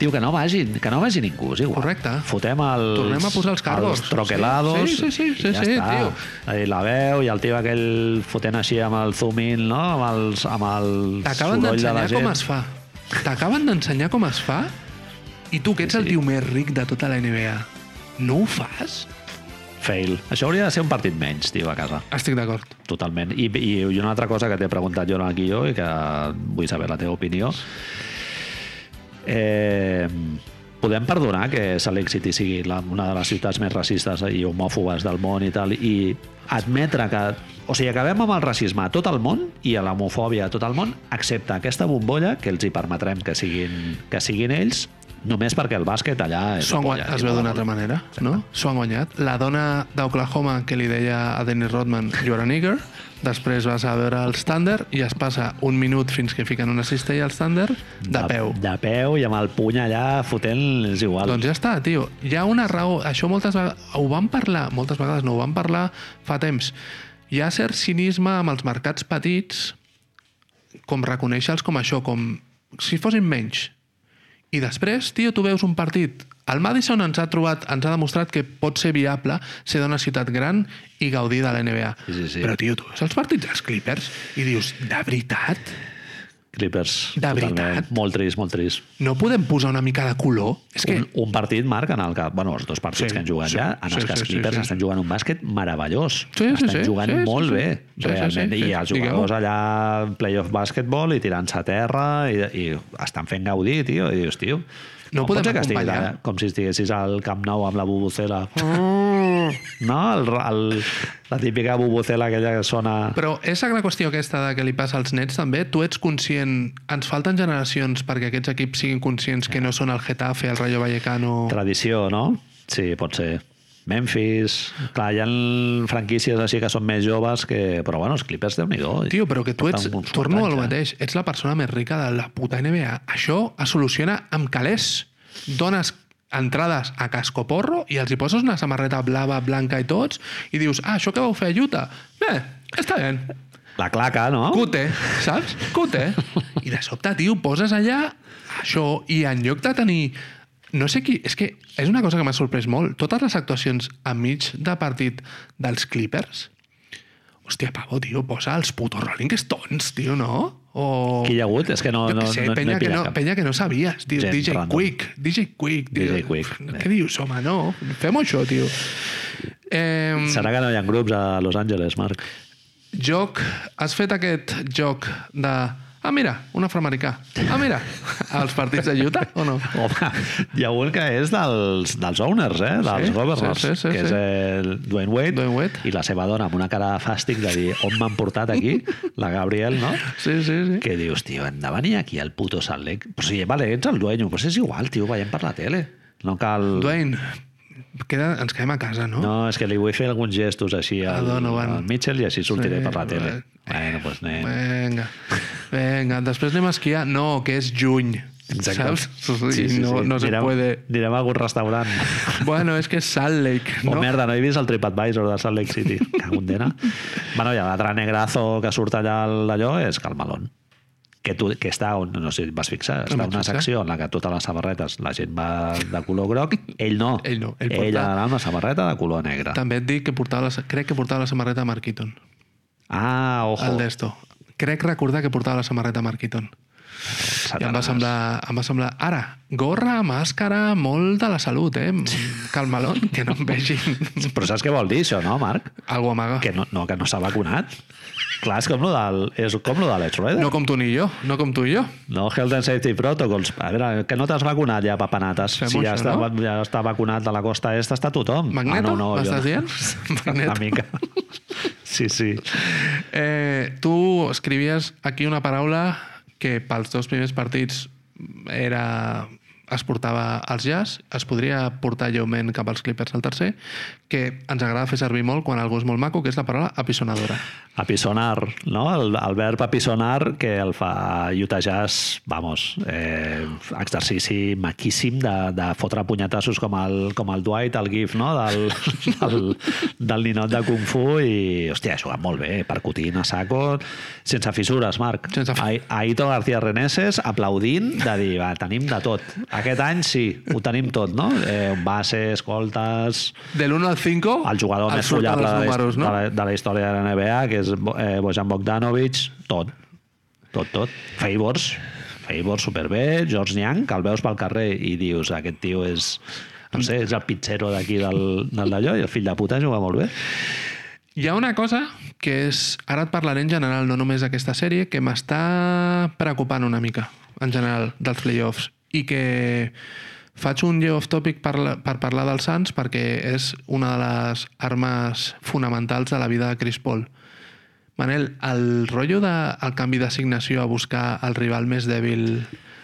Tio, que no vagi, que no vagi ningú, és igual. Correcte. Fotem els... Tornem a posar els cargos. Els troquelados. Sí, sí, sí, sí, ja sí, està. tio. I la veu i el tio aquell fotent així amb el zoom in, no? Amb, els, amb el t'acaben soroll de la d'ensenyar gent. com es fa. T'acaben d'ensenyar com es fa i tu, que ets Sí, el sí. tio més ric de tota la NBA, no ho fas? Fail. Això hauria de ser un partit menys, tio, a casa. Estic d'acord. Totalment. I, i, i una altra cosa que t'he preguntat jo aquí jo i que vull saber la teva opinió. Eh, podem perdonar que Salt Lake City sigui la, una de les ciutats més racistes i homòfobes del món i tal, i admetre que... O sigui, acabem amb el racisme a tot el món i a l'homofòbia a tot el món, excepte aquesta bombolla que els hi permetrem que siguin, que siguin ells, només perquè el bàsquet allà és guanyat, polla, es veu d'una altra manera, no? S'ho han guanyat. La dona d'Oklahoma que li deia a Dennis Rodman you're a nigger, després vas a veure els Thunder i es passa un minut fins que fiquen una cistella als Thunder de peu. De peu i amb el puny allà fotent, és igual. Doncs ja està, tio. Hi ha una raó. Això moltes vegades... Ho vam parlar, moltes vegades no, ho vam parlar fa temps. Hi ha cert cinisme amb els mercats petits com reconèixer-los com això, com si fossin menys. I després, tio, tu veus un partit. El Madison ens ha trobat, ens ha demostrat que pot ser viable ser d'una ciutat gran i gaudir de la NBA. Sí, sí, sí. Però, tio, tu veus els partits dels Clippers i dius, de veritat? Clippers. De totalment. veritat? Molt trist, molt trist. No podem posar una mica de color? És que... Un, un partit, Marc, en el que... Bueno, els dos partits Sí, que han jugat sí, ja, en els sí, que els sí, sí, Clippers sí. estan jugant un bàsquet meravellós. Sí, sí, estan sí, jugant sí, sí, molt sí. bé, Sí, sí, realment. sí, sí. I els jugadors allà en playoff bàsquetbol i tirant-se a terra i, i estan fent gaudir, tio. I dius, tio, No podem estiguis acompanyar. allà, com si estiguessis al Camp Nou amb la bubucela. no? El, el, la típica bubucela aquella que sona... Però és la qüestió aquesta de que li passa als nets també. Tu ets conscient... Ens falten generacions perquè aquests equips siguin conscients que no són el Getafe, el Rayo Vallecano... Tradició, no? Sí, pot ser. Memphis... Clar, hi ha franquícies així que són més joves que... Però bueno, els Clippers, déu nhi Tio, però que tu ets... Torno al eh? mateix. Ets la persona més rica de la puta NBA. Això es soluciona amb calés. Dones entrades a cascoporro i els hi poses una samarreta blava, blanca i tots i dius, ah, això que vau fer a Utah? Bé, està bé. La claca, no? Cute, saps? Cute. I de sobte, tio, poses allà això i en lloc de tenir no sé qui... És que és una cosa que m'ha sorprès molt. Totes les actuacions a mig de partit dels Clippers... Hòstia, Pavo, tio, posa els putos Rolling Stones, tio, no? O... Qui hi ha hagut? És que no, no, sé, no, penya, no que no, penya que no sabies, tio. Gent DJ random. Quick, DJ Quick, tio. DJ Quick. Què dius, home, no? Fem això, tio. Eh, Serà que no hi ha grups a Los Angeles, Marc? joc, has fet aquest joc de... Ah, mira, un afroamericà. Ah, mira, als partits de Utah, o no? Home, hi ha un que és dels, dels owners, eh? dels Sí, governors, sí, sí, sí, que és sí. el Dwayne Wade, Dwayne Wade. i la seva dona amb una cara de fàstic de dir on m'han portat aquí, la Gabriel, no? Sí, sí, sí. Que dius, tio, hem de venir aquí al puto Salt Lake. Però sí, vale, ets el dueño, però és igual, tio, veiem per la tele. No cal... Dwayne, queda, ens quedem a casa, no? No, és que li vull fer alguns gestos així A al, Donovan. al Mitchell i així sortiré Sí, per la tele. vale. Bueno, doncs anem. Vinga, vinga, després anem a esquiar. No, que és juny. Saps? I no, no se anirem, puede. Anirem a algun restaurant. Bueno, és que és Salt Lake, No? no? Oh, merda, no he vist el TripAdvisor de Salt Lake City. Cago en dena. bueno, i l'altre negrazo que surt allà al d'allò és Calmalón que, tu, que està, on, no sé vas fixar, està una fixar. secció en la que totes les samarretes la gent va de color groc, ell no. Ell no, ell ell porta- ha d'anar amb una samarreta de color negre. També et dic que portava la, crec que portava la samarreta Mark Eaton. Ah, ojo. El d'esto. Crec recordar que portava la samarreta Mark Eaton. I em va, Satanàs. semblar, em va semblar... Ara, gorra, màscara, molt de la salut, eh? Calmalón, que no em vegin. Però saps què vol dir això, no, Marc? Algo amaga. Que no, no, que no s'ha vacunat. Clar, és com lo del, és com lo de l'Edge Rueda. No com tu ni jo, no com tu i jo. No, Health and Safety Protocols. A veure, que no t'has vacunat ja, papanates. Fem si ja, això, està, no? ja està vacunat de la costa est, està tothom. Magneto, ah, no, no, m'estàs dient? Magneto. Una mica. Sí, sí. Eh, tu escrivies aquí una paraula que pels dos primers partits era es portava als jazz, es podria portar lleument cap als Clippers al tercer, que ens agrada fer servir molt quan algú és molt maco, que és la paraula apisonadora. Apisonar, no? El, el verb apisonar que el fa Utah Jazz, vamos, eh, exercici maquíssim de, de fotre punyetassos com el, com el Dwight, el GIF, no? Del, del, del ninot de Kung Fu i, hòstia, ha jugat molt bé, percutint a saco, sense fissures, Marc. Sense Aito García Reneses aplaudint de dir, va, tenim de tot. Aquest any sí, ho tenim tot, no? Eh, base, escoltes, De l'1 al 5, el jugador més follable de, números, de, no? la, de la història de la NBA, que és eh, Bojan Bogdanovic, tot. Tot, tot. Favors, Favors superbé, George Niang, que el veus pel carrer i dius, aquest tio és no sé, és el pizzero d'aquí del, del d'allò i el fill de puta juga molt bé. Hi ha una cosa que és... Ara et parlaré en general, no només d'aquesta sèrie, que m'està preocupant una mica, en general, dels playoffs. I que faig un lleu off-topic per, per parlar dels Suns perquè és una de les armes fonamentals de la vida de Chris Paul. Manel, el rotllo del de, canvi d'assignació a buscar el rival més dèbil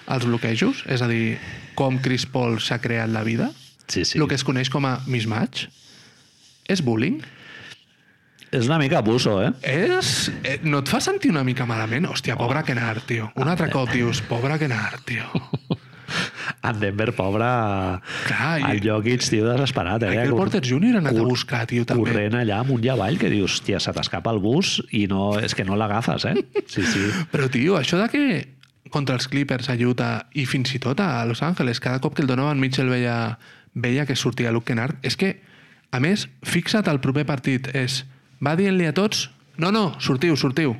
als bloquejos, és a dir, com Chris Paul s'ha creat la vida, Sí, sí. el que es coneix com a mismatch, és bullying? És una mica abuso, eh? És... Eh, no et fa sentir una mica malament? Hòstia, pobre Kenar, tio. Un altre cop dius, pobre Kenar, tio. En Denver, pobre, Clar, i- el Jokic, tio, desesperat. Eh? Cor- Porter Jr. ha anat a buscar, tio, també. Corrent allà amunt i avall, que dius, hòstia, se t'escapa el bus i no, és que no l'agafes, eh? Sí, sí. Però, tio, això de que contra els Clippers a Utah i fins i tot a Los Angeles, cada cop que el Donovan Mitchell veia, veia que sortia Luke Kennard, és que, a més, fixa't el proper partit, és, va dient-li a tots, no, no, sortiu, sortiu,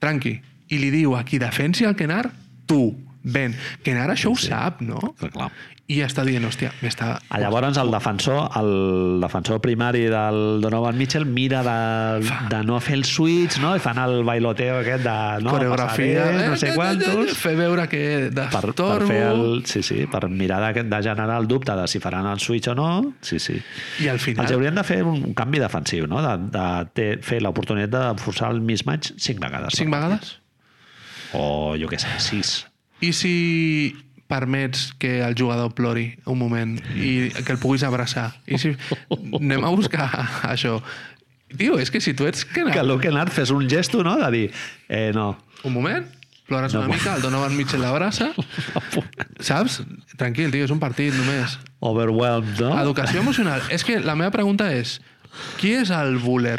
tranqui, i li diu a qui defensi el Kennard, tu, ven. Kennard això ho sap, no? Clar, clar. I està dient, hòstia, m'està... Llavors el defensor, el defensor primari del Donovan Mitchell mira de, de no fer el switch, no? I fan el bailoteo aquest de no, coreografia, passaré, no sé quantos, Fer veure que per, per destorbo... fer el, sí, sí, per mirar de, de generar el dubte de si faran el switch o no. Sí, sí. I al final... Els haurien de fer un canvi defensiu, no? De, de, de fer l'oportunitat de forçar el mismatch cinc vegades. Cinc vegades? O, jo què sé, sis. I si permets que el jugador plori un moment i que el puguis abraçar? I si anem a buscar això? Tio, és que si tu ets... Que Que Luke Kennard fes un gesto, no?, de dir, eh, no, Un moment, plores No, una mica, el Donovan Mitchell l'abraça, saps? Tranquil, tio, és un partit només. overwhelmed, no? Educació emocional. És que la meva pregunta és, qui és el buller?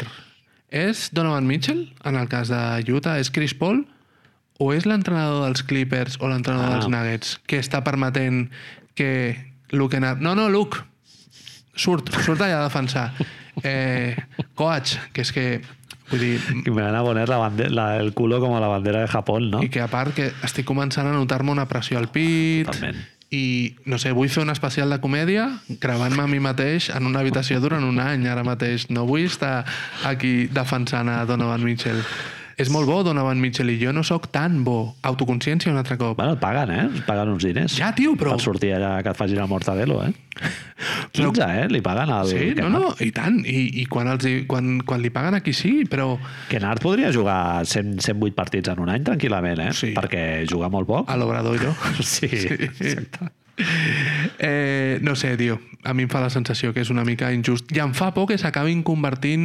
És Donovan Mitchell, en el cas de Utah? És Chris Paul? O és l'entrenador dels Clippers o l'entrenador Ah. dels Nuggets que està permetent que Luke Kennard. No, no, Luke. Surt, surt allà a defensar. Eh, coach, que és que... Vull dir, Que me van a poner la bande- la- el culo como la bandera de Japón, no? i que a part que estic començant a notar-me una pressió al pit Totalment. i no sé, vull fer un especial de comèdia gravant-me a mi mateix en una habitació durant un any ara mateix, no vull estar aquí defensant a Donovan Mitchell és molt bo Donovan Mitchell i jo no sóc tan bo autoconsciència un altre cop Bueno, et paguen, eh? Et paguen uns diners. ja tio, però Per sortir allà que et facin el mortadelo, eh? 15, eh? Li paguen al... sí, no, no, i tant i, i quan, els, quan, quan li paguen aquí sí, però Kennard podria jugar 100, 108 partits en un any tranquil·lament, eh? Sí. Perquè juga molt poc. a l'Obradoiro Sí, exacte. Eh, no sé, tio. A mi em fa la sensació que és una mica injust. I em fa por que s'acabin convertint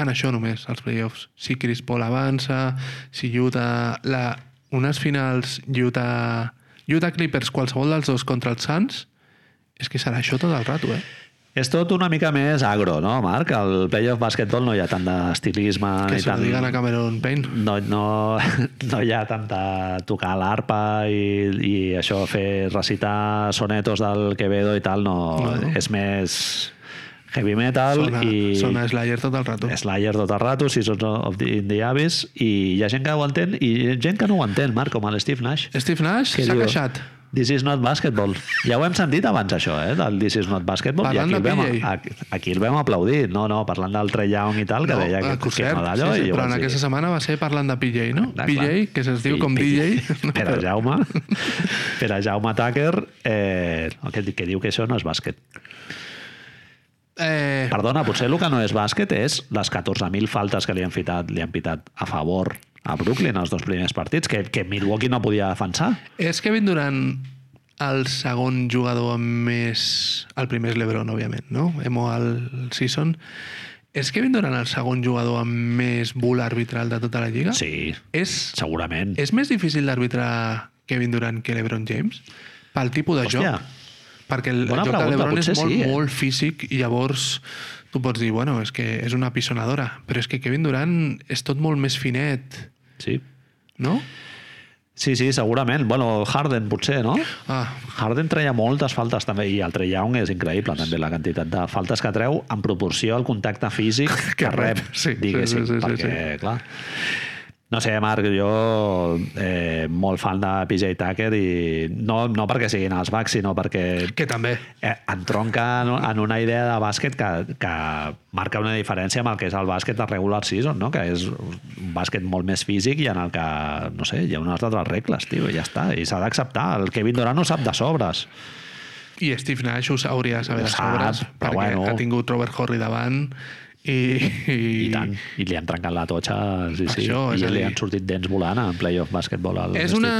en això només, els playoffs. Si Chris Paul avança, si Utah... La, unes finals Utah, Utah Clippers, qualsevol dels dos contra els Suns, és que serà això tot el rato, eh? És tot una mica més agro, no, Marc? Al playoff bàsquetbol no hi ha tant d'estilisme Que se tant... digan a Cameron Payne. no, no, no hi ha tanta tocar l'arpa i, i això, fer recitar sonetos del Quevedo i tal, no, No, no. és més heavy metal Sona, i sona Slayer tot el rato. Slayer tot el rato, Seasons of the, in the Abyss i hi ha gent que ho entén i gent que no ho entén, Marc, com el Steve Nash Steve Nash s'ha diu, queixat. This is not basketball. Ja ho hem sentit abans, això, eh? Del This is not basketball. Parlant I aquí el, vam, aquí, el vam aplaudir. No, no, parlant del Trey Young i tal, que deia que, eh, que cert, no d'allò. sí, sí, però en dir, aquesta setmana va ser parlant de PJ, no? Clar, PJ, clar. que se'ls diu com PJ. DJ. Per a Jaume, per a Jaume Tucker, eh, que, que diu que això no és bàsquet. Eh, Perdona, potser el que no és bàsquet és les 14.000 faltes que li han, fitat, li han pitat a favor a Brooklyn els dos primers partits, que, que Milwaukee no podia defensar. És Kevin Durant el segon jugador amb més... El primer és l'Ebron, òbviament, no? Emo al season. És Kevin Durant el segon jugador amb més bull arbitral de tota la lliga? Sí, És, segurament. és més difícil d'arbitrar Kevin Durant que l'Ebron James? Pel tipus de Hòstia. joc? Perquè el, Bona joc de pregunta, l'Ebron és molt, sí, eh? molt físic i llavors tu pots dir, bueno, és que és una pisonadora, però és que Kevin Durant és tot molt més finet, Sí. no? Sí, sí, segurament. Bueno, Harden potser, no? Ah, Harden treia moltes faltes també i el Trey Young és increïble també la quantitat de faltes que treu en proporció al contacte físic que, Que rep, rep, sí, diguéssim, sí, sí, sí, perquè, sí. clar... No sé, Marc, jo eh, molt fan de PJ Tucker i no, no perquè siguin els Bucks, sinó perquè que també. eh, entronca en, en una idea de bàsquet que, que marca una diferència amb el que és el bàsquet de regular season, no? que és un bàsquet molt més físic i en el que, no sé, hi ha unes altres regles, tio, i ja està, i s'ha d'acceptar. El Kevin Durant ho sap de sobres. I Steve Nash ho hauria de saber de sap, sobres, però perquè bueno. ha tingut Robert Horry davant i... I, I tant. I li han trencat la totxa, sí, sí. Això, I li dir- han sortit dents volant en playoff bàsquetbol al És una,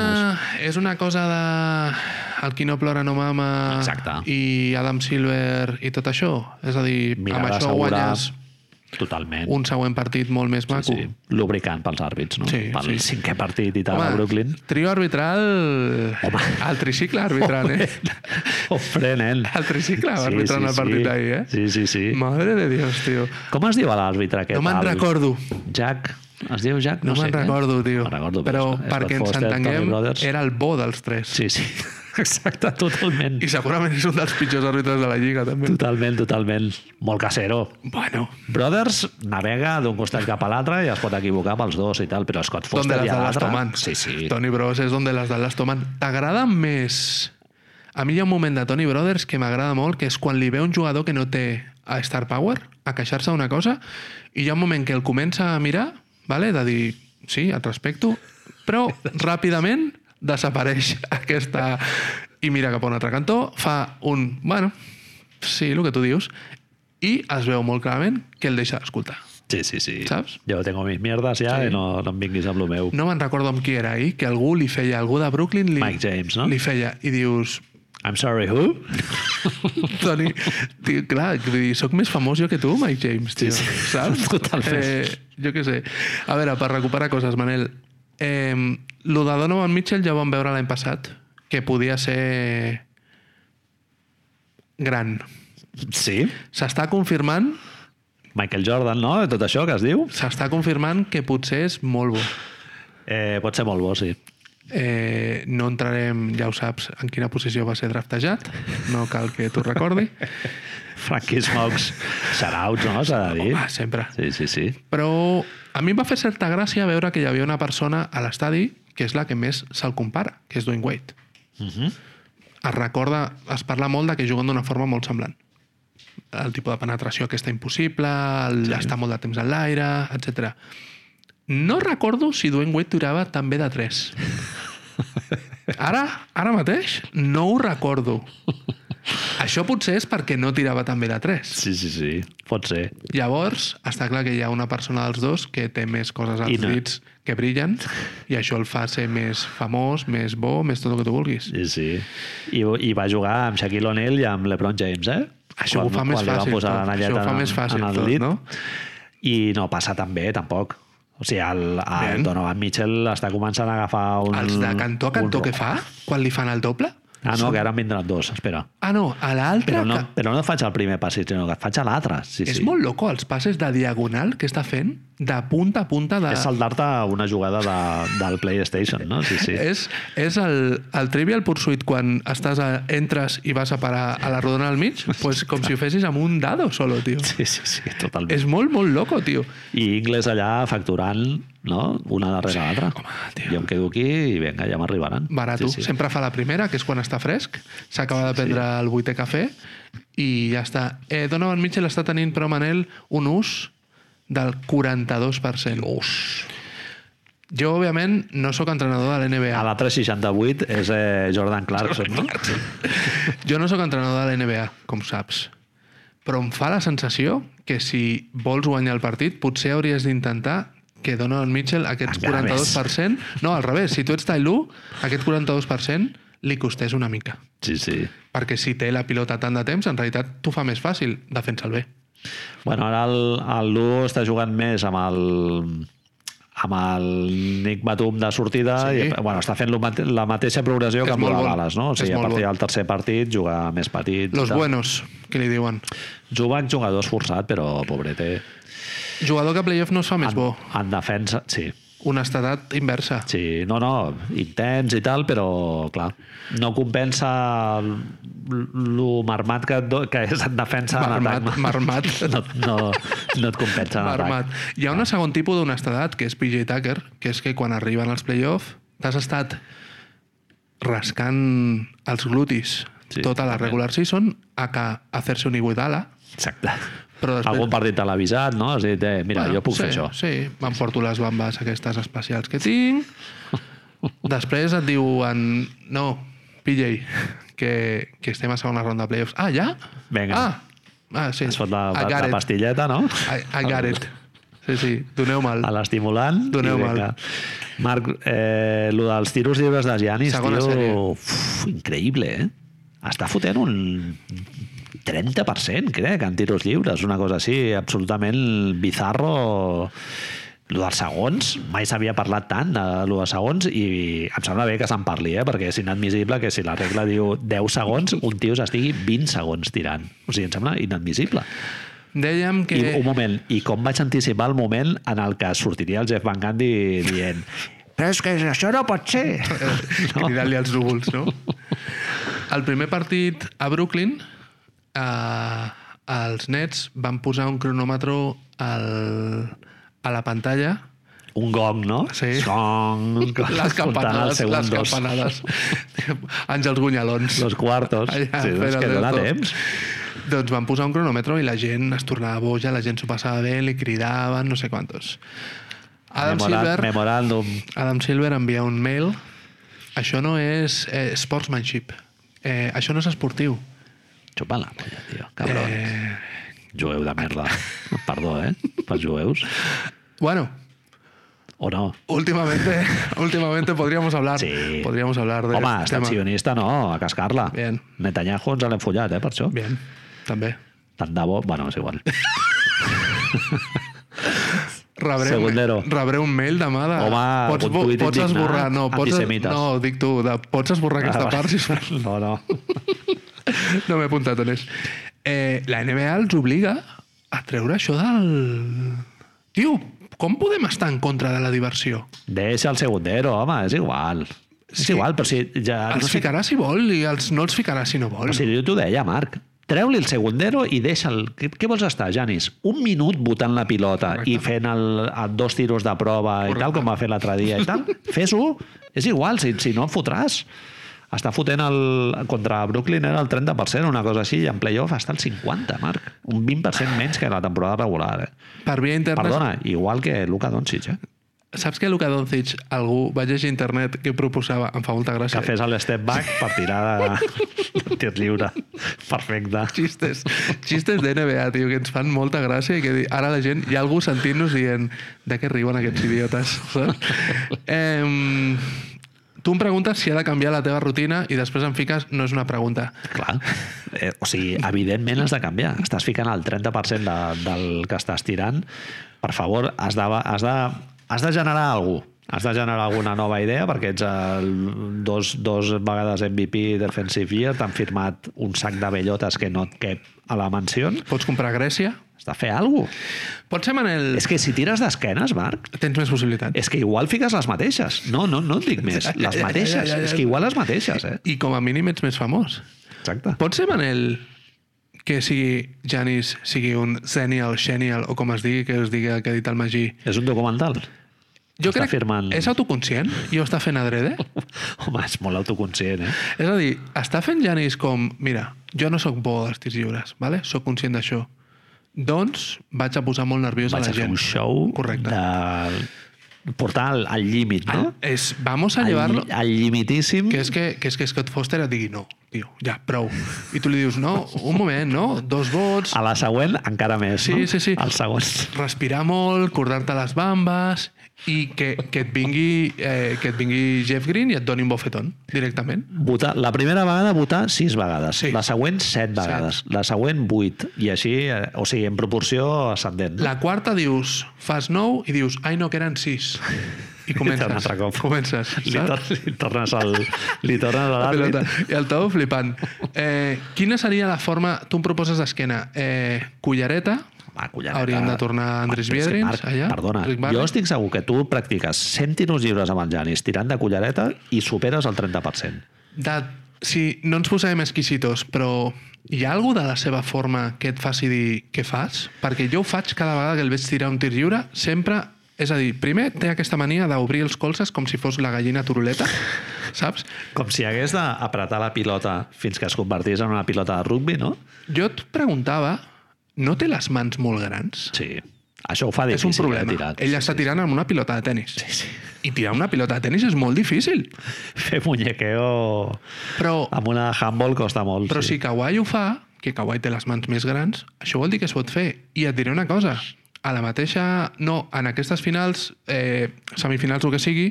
és una cosa de... El qui no plora no mama Exacte. i Adam Silver i tot això. És a dir, Mirar amb això guanyes Totalment. un següent partit molt més maco. sí, sí. Lubricant pels àrbits, no? Sí, Pel sí. cinquè partit i tal a Brooklyn. trio arbitral... Home. El tricicle arbitrant, eh? Ofre, nen. El tricicle arbitrant el partit d'ahir, eh? Sí, sí, sí. Madre de Dios, tio. Com es diu l'àrbitre aquest? No me'n recordo. Jack. Es diu Jack? No, No, sé, me'n recordo, eh? tio. Me'n recordo, però és perquè ens entenguem, era el bo dels tres. Sí, sí. Exacte, totalment. I segurament és un dels pitjors àrbitres de la Lliga, també. Totalment, totalment. Molt casero. Bueno, Brothers navega d'un costat cap a l'altre i es pot equivocar pels dos i tal, però Scott Foster i de l'altre... Sí, sí. Tony Bros és donde las de Lastoman. T'agrada més... A mi hi ha un moment de Tony Brothers que m'agrada molt, que és quan li ve un jugador que no té a Star Power, a queixar-se d'una cosa, i hi ha un moment que el comença a mirar, vale? de dir, sí, et respecto, però ràpidament desapareix aquesta... I mira cap a un altre cantó, fa un... Bueno, sí, el que tu dius, i es veu molt clarament que el deixa d'escoltar. Sí, sí, sí. Saps? Jo tengo mis mierdes ja Sí. i no, no em vinguis amb lo meu. No me'n recordo amb qui era ahir, que algú li feia, algú de Brooklyn li, Mike James, no? li feia, i dius, I'm sorry, who? Toni, tio, clar, soc més famós jo que tu, Mike James, tio, Sí, sí. saps? Totalment. Eh, jo què sé. A veure, per recuperar coses, Manel, eh, lo de Donovan Mitchell ja ho vam veure l'any passat, que podia ser gran. Sí. S'està confirmant, Michael Jordan, no? Tot això que es diu. s'està confirmant que potser és molt bo. Eh, pot ser molt bo, sí. Eh, no entrarem, ja ho saps, en quina posició va ser draftejat. No cal que t'ho recordi. Frankie Smokes, shoutouts, no? S'ha de dir. Home, sempre. Sí, sí, sí. Però a mi em va fer certa gràcia veure que hi havia una persona a l'estadi que és la que més se'l compara, que és Dwayne Wade. Uh -huh. Es recorda, es parla molt de que juguen d'una forma molt semblant. El tipus de penetració aquesta impossible, el sí. estar molt de temps en l'aire, etc. No recordo si Dwayne Wade tirava també de 3. Ara, ara mateix, no ho recordo. Això potser és perquè no tirava també de 3. Sí, sí, sí. Pot ser. Llavors, està clar que hi ha una persona dels dos que té més coses als I no. dits que brillen i això el fa ser més famós, més bo, més tot el que tu vulguis. Sí, sí. I, I va jugar amb Shaquille O'Neal i amb LeBron James, eh? Això ho fa més quan fàcil tot. Això ho fa en- més fàcil tot, dit. no? I no passa tan bé, tampoc. O sigui, el, el Ben. Donovan Mitchell està començant a agafar un... Els de cantó a cantó un- que fa, quan li fan el doble? Ah, no, que ara en vindran dos, espera. Ah, no, a l'altre... Però no, que... però no faig el primer passit, sinó que faig a l'altre. Sí, És sí. molt loco els passes de diagonal que està fent, de punta a punta de... És saltar-te una jugada de, del PlayStation, no? Sí, sí. És, és el, el Trivial Pursuit quan estàs a, entres i vas a parar a la rodona al mig, pues com si ho fessis amb un dado solo, tio. Sí, sí, sí, totalment. És molt, molt loco, tio. I Ingles allà facturant, no? Una darrere l'altra. tio. Jo em quedo aquí i vinga, ja m'arribaran. Barato. Sí, sí. Sempre fa la primera, que és quan està fresc, s'acaba de prendre sí. el vuitè cafè i ja està. Eh, Donovan Mitchell està tenint, però, Manel, un ús del 42%. Ús. Jo, òbviament, no sóc entrenador de l'NBA. A la 368 és eh, Jordan Clarkson, no? Jo no sóc entrenador de l'NBA, com saps. Però em fa la sensació que si vols guanyar el partit, potser hauries d'intentar que Donovan Mitchell aquest Encara 42%... No, al revés. Si tu ets Tai Lu, aquest 42% li costés una mica. Sí, sí. Perquè si té la pilota tant de temps, en realitat t'ho fa més fàcil defensar-lo bé. Bueno, ara el, el Lu està jugant més amb el amb el Nick Batum de sortida Sí. i bueno, està fent mate la mateixa progressió És que amb bon. Gales, no? O sigui, a partir bon. del tercer partit jugar més petit. Los tal. buenos, que li diuen. Jugac jugador esforçat, però pobrete. Jugador que a playoff no es fa més bo. En defensa, sí. Una estatat inversa. Sí, no, no, intens i tal, però, clar, no compensa el marmat que, do, que és en defensa Marmat, en atac. marmat. No, no, no et compensa en Marmat. atac. Hi ha un segon tipus d'honestedat, que és PJ Tucker, que és que quan arriben als playoff t'has estat rascant els glutis Sí, tota la regular season a que hacer-se un iguidala Exacte. Però després- Algun partit te l'ha avisat, no? Has dit, eh, mira, jo puc sí, fer això. Sí, m'emporto les bambes aquestes especials que tinc. Després et diuen, no, PJ, que, que estem a segona ronda de playoffs. Ah, ja? Vinga. Ah, ah sí. Es fot la, la it. pastilleta, no? I, I got it. Sí, sí, doneu-me'l. A l'estimulant. Doneu mal. Marc, eh, el dels tiros lliures de Giannis, Segona tio, sèrie. uf, increïble, eh? Està fotent un 30%, crec, en tiros lliures, una cosa així, absolutament bizarro. Lo dels segons, mai s'havia parlat tant de lo de segons i em sembla bé que se'n parli, eh? perquè és inadmissible que si la regla diu 10 segons, un tio s'estigui 20 segons tirant. O sigui, em sembla inadmissible. Dèiem que... I un moment, i com vaig anticipar el moment en el que sortiria el Jeff Van Gundy dient però és que això no pot ser. no? cridant-li als núvols, no? El primer partit a Brooklyn, eh, els Nets van posar un cronòmetre al, a la pantalla Un gong, no? Sí. Gong. les campanades, les campanades. Àngels Gunyalons. Los cuartos. Allà, sí, fent que dona temps. Doncs van posar un cronòmetre i la gent es tornava boja, la gent s'ho passava bé, li cridaven, no sé quantos. Adam Memora- Silver, Memoràndum. Adam Silver envia un mail. Això no és eh, sportsmanship. Eh, això no és esportiu. Xupa la polla, tio. Cabrón. Eh, Jueu de merda. Perdó, eh? Pels jueus. bueno, O no? últimamente, últimamente podríamos hablar, Sí. podríamos hablar de Home, estat tema. sionista no, a cascar-la. Bien. Netanyahu ens l'hem follat, eh, per això. Bien, també. Tant de bo... Bueno, és igual. Rebré, Segundero. Un, rebré un mail demà de... Home, pots, un tuit pots indignat, esborrar... No, pots, antisemites. no, dic tu, de, pots esborrar aquesta Ah, part, sisplau. No, no. No m'he apuntat on és. Eh, la NBA els obliga a treure això del... Tio, com podem estar en contra de la diversió? Deixa el segundero, home, és igual. És igual, però si ja... Els no sé- ficarà si vol i els no els ficarà si no vol. O sigui, jo t'ho deia, Marc. Treu-li el segundero i deixa'l... Què, què vols estar, Janis? Un minut botant la pilota Correcte. i fent el, el dos tiros de prova i tal, com va fer l'altre dia i tal? Fes-ho. És igual, si, si no, fotràs. Està fotent el... Contra Brooklyn era el 30%, una cosa així, i en playoff està el 50%, Marc. Un 20% menys que la temporada regular, eh? Per via interna... Perdona, igual que Luka Doncic, eh? Saps que Luka Doncic, algú va llegir a internet que proposava, em fa molta Que gràcia, fes el step back per tirar de, de tir lliure. Perfecte. xistes, xistes de NBA, tio, que ens fan molta gràcia i que ara la gent, hi ha algú sentint-nos dient de què riuen aquests idiotes, saps? Eh, tu em preguntes si ha de canviar la teva rutina i després em fiques, no és una pregunta. Clar. Eh, o sigui, evidentment has de canviar. Estàs ficant el 30% de, del que estàs tirant. Per favor, has de, has de, has de generar alguna. Has de generar alguna nova idea perquè ets el, dos, dos vegades MVP Defensive Year, t'han firmat un sac de bellotes que no et cap a la mansió. Pots comprar a Grècia? Has de fer alguna cosa. Pots ser Manel... És que si tires d'esquenes, Marc, Tens més possibilitats. és que igual fiques les mateixes. No, no, no et dic més. Les ja, ja, mateixes. ja, ja. És que igual les mateixes, eh? I com a mínim ets més famós. Exacte. Pot ser, Manel, que sigui Janis, sigui un Zenial, Xenial, o com es digui, que es digui que ha dit el Magí. És un documental. Jo Està crec firmant- és autoconscient i ho està fent adrede. Home, és molt autoconscient, eh? És a dir, està fent Janis com... Mira, jo no sóc bo als tirs lliures, vale? sóc conscient d'això. Doncs vaig a posar molt nerviós Vaig a a la fer gent. un show Correcte. de portar al, al límit, no? És, vamos a Al, llevarlo... al limitíssim. Que és que, que és que Scott Foster et digui no, tio, ja, prou. I tu li dius, no, un moment, no? Dos vots, A la següent, encara més, Sí, no? sí, sí. Al següent. respirar molt, cordar-te les bambes i que, que, et vingui, eh, que et vingui Jeff Green i et doni un bofetón directament. Votar, la primera vegada votar sis vegades, Sí. la següent set vegades, la següent vuit, i així, eh, o sigui, en proporció ascendent. La quarta dius, fas nou i dius, ai no, que eren sis. I comences. altre cop. Comences, Li, tor li tornes al, li tornes a l'àrbit. I el Tau flipant. Eh, quina seria la forma... Tu em proposes d'esquena. Eh, cullereta, Va, collareta. Hauríem de tornar a Andrés Biedrins, Marc, allà, Perdona, jo estic segur que tu practiques 100 tiros lliures amb el Janis tirant de collareta i superes el 30%. de, si no ens posarem exquisitos, però hi ha algú de la seva forma que et faci dir què fas? Perquè jo ho faig cada vegada que el veig tirar un tir lliure, sempre... És a dir, primer té aquesta mania d'obrir els colzes com si fos la gallina turuleta, saps? Com si hagués d'apretar la pilota fins que es convertís en una pilota de rugby, no? Jo et preguntava, no té les mans molt grans? Sí. Això ho fa és difícil. un problema. Eh, tirar. Ell està tirant amb una pilota de tennis. Sí, sí. I tirar una pilota de tennis és molt difícil. Fer muñequeo Però, amb una handball costa molt. però si Kawhi ho fa, que Kawhi té les mans més grans, això vol dir que es pot fer. I et diré una cosa, a la mateixa... No, en aquestes finals, eh, semifinals o que sigui,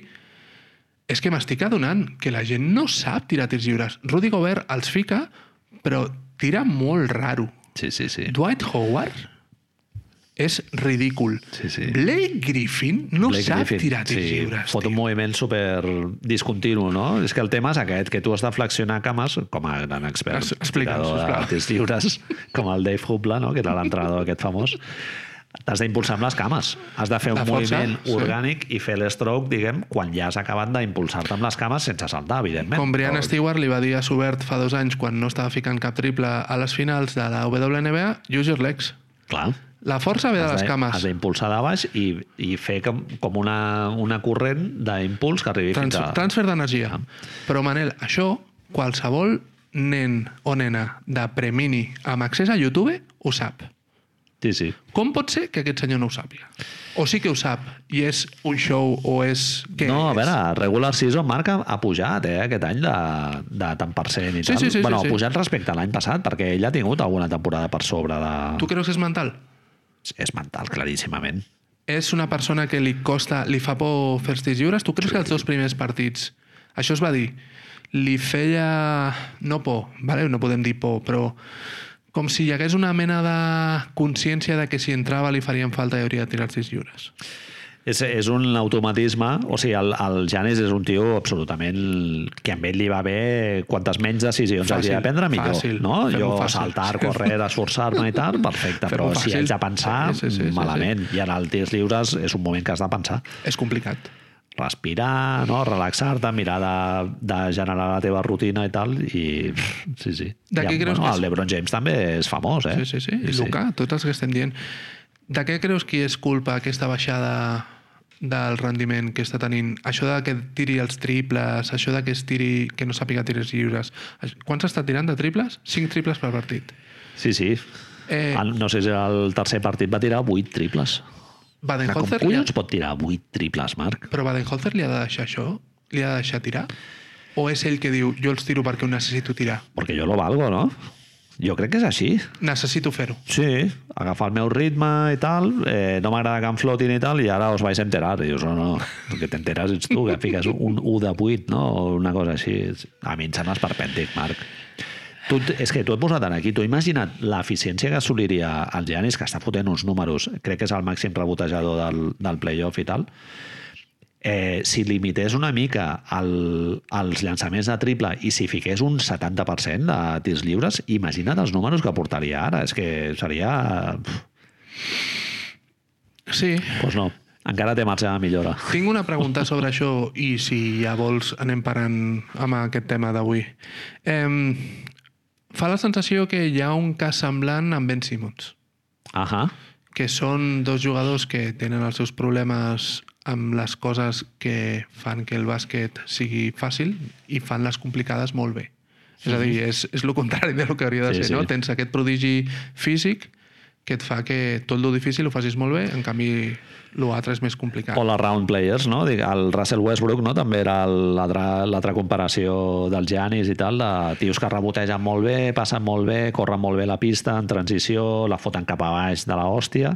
és que m'estic adonant que la gent no sap tirar tirs lliures. Rudy Gobert els fica, però tira molt raro. Sí, sí, sí. Dwight Howard és ridícul. Sí, sí. Blake Griffin no Blake sap Griffin, tirar tirs sí, lliures. Fot un moviment super discontinu, no? És que el tema és aquest, que tu has de flexionar cames, com a gran expert explica'ns, tirador de tirs lliures, com el Dave Hubla, no? que era l'entrenador aquest famós, t'has d'impulsar amb les cames. Has de fer un La força, moviment sí. orgànic i fer l'estroke, diguem, quan ja has acabat d'impulsar-te amb les cames sense saltar, evidentment. Com Brian Però- Stewart li va dir a Subert fa dos anys quan no estava ficant cap triple a les finals de la WNBA, use your legs. Clar. La força ve de Has les de- cames. Has d'impulsar de baix i, i fer com, com una, una corrent d'impuls que arribi Trans fins a... transfer d'energia. Però, Manel, això qualsevol nen o nena de premini amb accés a YouTube ho sap. Sí, sí. Com pot ser que aquest senyor no ho sàpiga? O sí que ho sap i és un show o és... Què no, a és? veure, regular season marca ha pujat eh, aquest any de, de tant per cent i Sí, tal. sí, sí, bueno, sí, sí. ha pujat respecte a l'any passat perquè ell ha tingut alguna temporada per sobre de... Tu creus que és mental? És mental, claríssimament. és una persona que li costa, li fa por fer els tirs lliures? Tu creus que els dos primers partits, això es va dir, li feia, no por, vale? no podem dir por, però com si hi hagués una mena de consciència de que si entrava li farien falta i hauria de tirar els tirs lliures. És, és un automatisme, o sigui, el, el Janis és un tio absolutament que amb ell li va bé quantes menys decisions Fàcil, hauria de prendre, millor. fàcil. no? Jo fàcil. saltar, correr, esforçar-me i tal, perfecte, però si fàcil. haig de pensar, Sí, sí, sí, sí, malament. I en el tirs lliures és un moment que has de pensar. És complicat. Respirar, no? relaxar-te, mirar de, de generar la teva rutina i tal, i sí, sí. De I, què creus bueno, que és? el LeBron James també és famós, eh? Sí, sí, sí. I Luka, tots els que estem dient. De què creus que és culpa aquesta baixada del rendiment que està tenint? Això de que tiri els triples, això de que es tiri, que no sàpiga tirs lliures. Quants està tirant de triples? 5 triples per partit. Sí, sí. Eh, No sé si el tercer partit va tirar 8 triples. Com Baden-Holzer ha... collons pot tirar 8 triples, Marc? Però Baden-Holzer li ha de deixar això? Li ha de deixar tirar? O és ell que diu, jo els tiro perquè ho necessito tirar? Perquè jo lo valgo, no? Jo crec que és així. Necessito fer-ho. Sí, agafar el meu ritme i tal, eh, no m'agrada que em flotin i tal, i ara us vais a enterar. I dius, no, no, el que t'enteres ets tu, que fiques un 1 de 8, no? O una cosa així. A mi em sembla esperpèntic, Marc. Tu, és que tu et posat aquí, tu imagina't l'eficiència que assoliria el Giannis, que està fotent uns números, crec que és el màxim rebotejador del, del playoff i tal, eh, si limités una mica el, els llançaments de triple i si fiqués un 70% de tirs lliures, imagina't els números que portaria ara. És que seria... Sí. Doncs pues no, encara té marge de millora. Tinc una pregunta sobre això i si ja vols anem parant amb aquest tema d'avui. Eh, fa la sensació que hi ha un cas semblant amb Ben Simmons, Ahà. que són dos jugadors que tenen els seus problemes amb les coses que fan que el bàsquet sigui fàcil i fan les complicades molt bé. És a dir, és, és el contrari del que hauria de Sí, ser, sí. no? Tens aquest prodigi físic que et fa que tot lo difícil ho facis molt bé, en canvi l'altre és més complicat. All around players, no? El Russell Westbrook no? també era l'altra comparació del Giannis i tal, de tios que rebotegen molt bé, passen molt bé, corren molt bé la pista en transició, la foten cap a baix de la hòstia.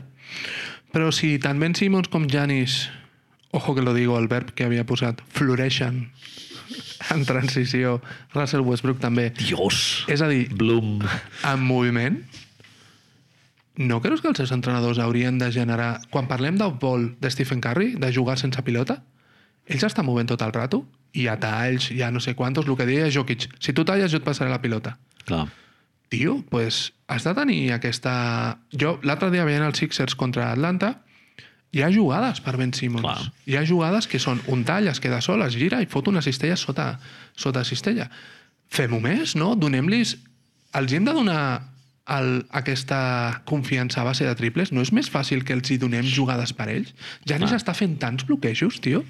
Però si tant Ben Simmons com Janis, ojo que lo digo, el verb que havia posat, floreixen en transició, Russell Westbrook també. Dios! És a dir, Bloom. en moviment, no creus que els seus entrenadors haurien de generar... Quan parlem del ball de Stephen Curry, de jugar sense pilota, ells estan movent tot el rato, i a talls, i a no sé quantos, el que deia Jokic, si tu talles jo et passaré la pilota. Clar. Tio, pues, has de tenir aquesta... Jo l'altre dia veient els Sixers contra Atlanta, hi ha jugades per Ben Simmons. Clar. Hi ha jugades que són un tall, es queda sol, es gira i fot una cistella sota, sota cistella. Fem-ho més, no? Donem-los... Els hem de donar el, aquesta confiança a base de triples? No és més fàcil que els hi donem jugades per ells? Janis Clar. està fent tants bloquejos, tio,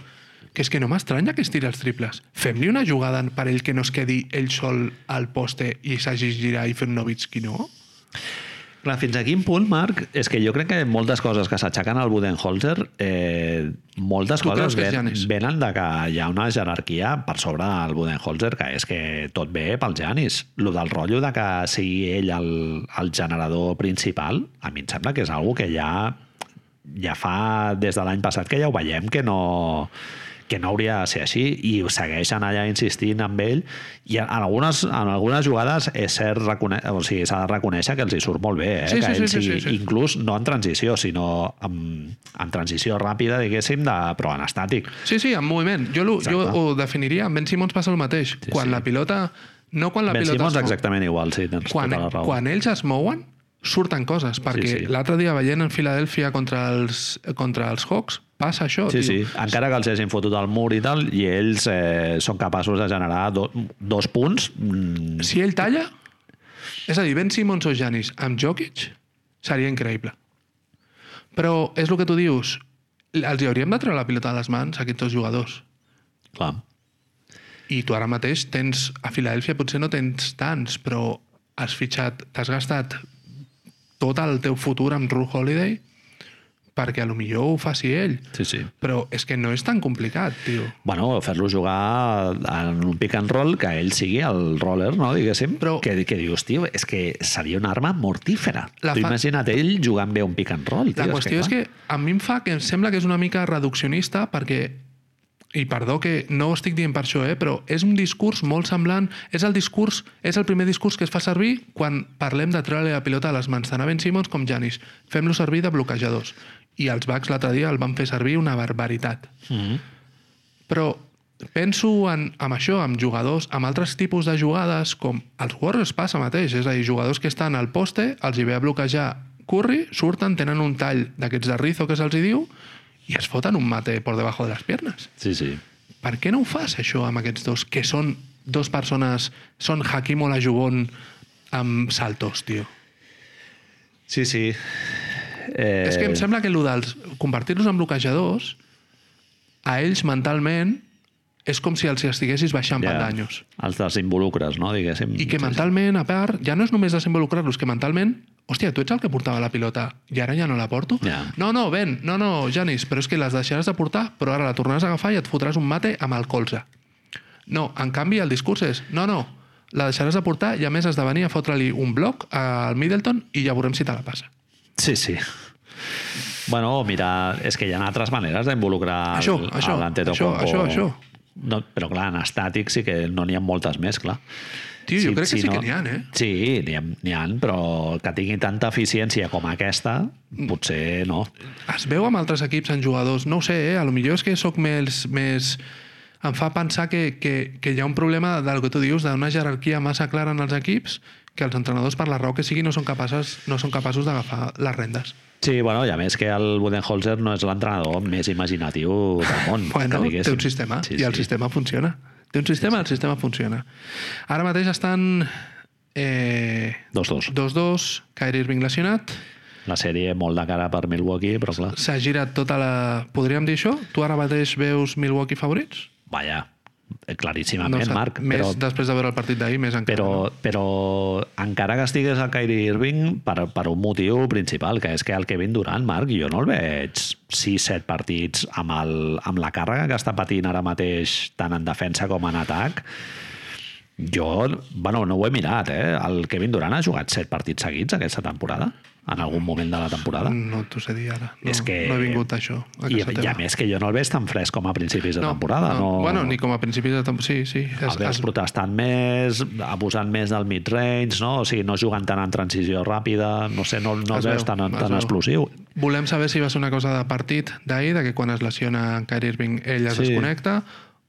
que és que no m'estranya que es tiri els triples. Fem-li una jugada per ell que no es quedi ell sol al poste i s'hagi girar i fer un Novitski, no? Clar, fins a quin punt, Marc, és que jo crec que moltes coses que s'aixequen al Budenholzer, eh, moltes Tu coses ven, venen de que hi ha una jerarquia per sobre del Budenholzer, que és que tot ve pel Janis. Lo del rotllo de que sigui ell el, el generador principal, a mi em sembla que és algo que ja ja fa des de l'any passat que ja ho veiem que no que no hauria de ser així i segueixen allà insistint amb ell i en algunes, en algunes jugades és cert recone... o sigui, s'ha de reconèixer que els hi surt molt bé, eh? Sí, que sí, ell sí, sí, sigui, sí, sí. inclús no en transició, sinó en, en transició ràpida, diguéssim, de, però en estàtic. Sí, sí, en moviment. Jo, lo, jo ho definiria, amb Ben Simmons passa el mateix. Sí, quan sí. la pilota... No quan la Ben pilota Simmons es mou. exactament igual, sí, tens quan, tota la raó. quan ells es mouen, surten coses, perquè sí. l'altre dia veient en Filadèlfia contra els, contra els Hawks, passa això, Sí, tio. sí, encara que els hagin fotut al mur i tal, i ells eh, són capaços de generar do, dos punts. Mm, Si ell talla, és a dir, Ben Simmons o Janis amb Jokic, seria increïble. Però és el que tu dius, els hi hauríem de treure la pilota de les mans a aquests dos jugadors. clar. I tu ara mateix tens, a Filadèlfia potser no tens tants, però has fitxat, t'has gastat tot el teu futur amb Ru Holiday perquè a lo millor ho faci ell. Sí, sí. Però és que no és tan complicat, tio. Bueno, fer-lo jugar en un pick and roll que ell sigui el roller, no? diguéssim, Però- que, que dius, tio, és que seria una arma mortífera. La Tu fa- imagina't ell jugant bé un pick and roll. Tio, La qüestió és clar. que a mi em fa que em sembla que és una mica reduccionista perquè i perdó que no ho estic dient per això, eh, però és un discurs molt semblant, és el discurs, és el primer discurs que es fa servir quan parlem de treure la pilota a les mans, tant a Ben Simmons com Janis. Fem-lo servir de bloquejadors. I els Bucks l'altre dia el van fer servir una barbaritat. Mm -hmm. Però penso en, en això, amb jugadors, amb altres tipus de jugades, com els Warriors passa mateix, és a dir, jugadors que estan al poste, els hi ve a bloquejar Curry, surten, tenen un tall d'aquests de Rizzo que se'ls hi diu, i es foten un mate por debajo de les piernas. Sí, sí. Per què no ho fas, això, amb aquests dos, que són dos persones, són Hakim Olajuwon amb saltos, tio? Sí, sí. Eh, És que em sembla que el dels convertir-los en bloquejadors, a ells mentalment és com si els hi estiguessis baixant ja, pandanyos. Els desinvolucres, no? Diguéssim. I que mentalment, a part, ja no és només desinvolucrar-los, que mentalment, hòstia, tu ets el que portava la pilota i ara ja no la porto? Ja. No, no, ven, no, no, Janis, però és que les deixaràs de portar, però ara la tornaràs a agafar i et fotràs un mate amb el colze. No, en canvi, el discurs és, no, no, la deixaràs de portar i a més has de venir a fotre-li un bloc al Middleton i ja veurem si te la passa. Sí, sí. Bueno, mira, és que hi ha altres maneres d'involucrar l'Antetokounmpo. això, això, això. No, però clar, en estàtic sí que no n'hi ha moltes més, clar. Tio, jo crec que sí que n'hi ha, eh? Sí, n'hi ha, ha, però que tingui tanta eficiència com aquesta, potser no. Es veu amb altres equips en jugadors, no ho sé, eh? a lo millor és que sóc més... més em fa pensar que, que, que hi ha un problema del que tu dius, d'una jerarquia massa clara en els equips, que els entrenadors, per la raó que sigui, no són capaços, no són capaços d'agafar les rendes. Sí, bueno, i a més que el Budenholzer no és l'entrenador més imaginatiu del món. Bueno, que té un sistema, Sí, i el sí. sistema funciona. Té un sistema, el sistema funciona. Ara mateix estan eh, Dos, dos. 2-2, Kyrie Irving lesionat, La sèrie molt de cara per Milwaukee, però clar, s'ha girat tota la... Podríem dir això? Tu ara mateix veus Milwaukee favorits? vaja, claríssimament, sé, Marc. més Però, després de veure el partit d'ahir, més encara. però, no? però encara que estigués el Kyrie Irving per, per un motiu principal, que és que el Kevin Durant, Marc, jo no el veig 6-7 partits amb, el, amb la càrrega que està patint ara mateix tant en defensa com en atac. Jo, bueno, no ho he mirat, eh? El Kevin Durant ha jugat 7 partits seguits aquesta temporada, en algun moment de la temporada. No t'ho sé dir ara. No, és que... no he vingut a això, a I, casa I a teva. més que jo no el veig tan fresc com a principis de temporada. No, Bueno, ni com a principis de temporada. Sí, sí. el veus protestant més, abusant més del mid-range, no? O sigui, no jugant tant en transició ràpida, no sé, no, no Es el veus veu, tan, es tan veu. explosiu. Volem saber si va ser una cosa de partit d'ahir, de que quan es lesiona en Kyrie Irving ell es Sí. desconnecta,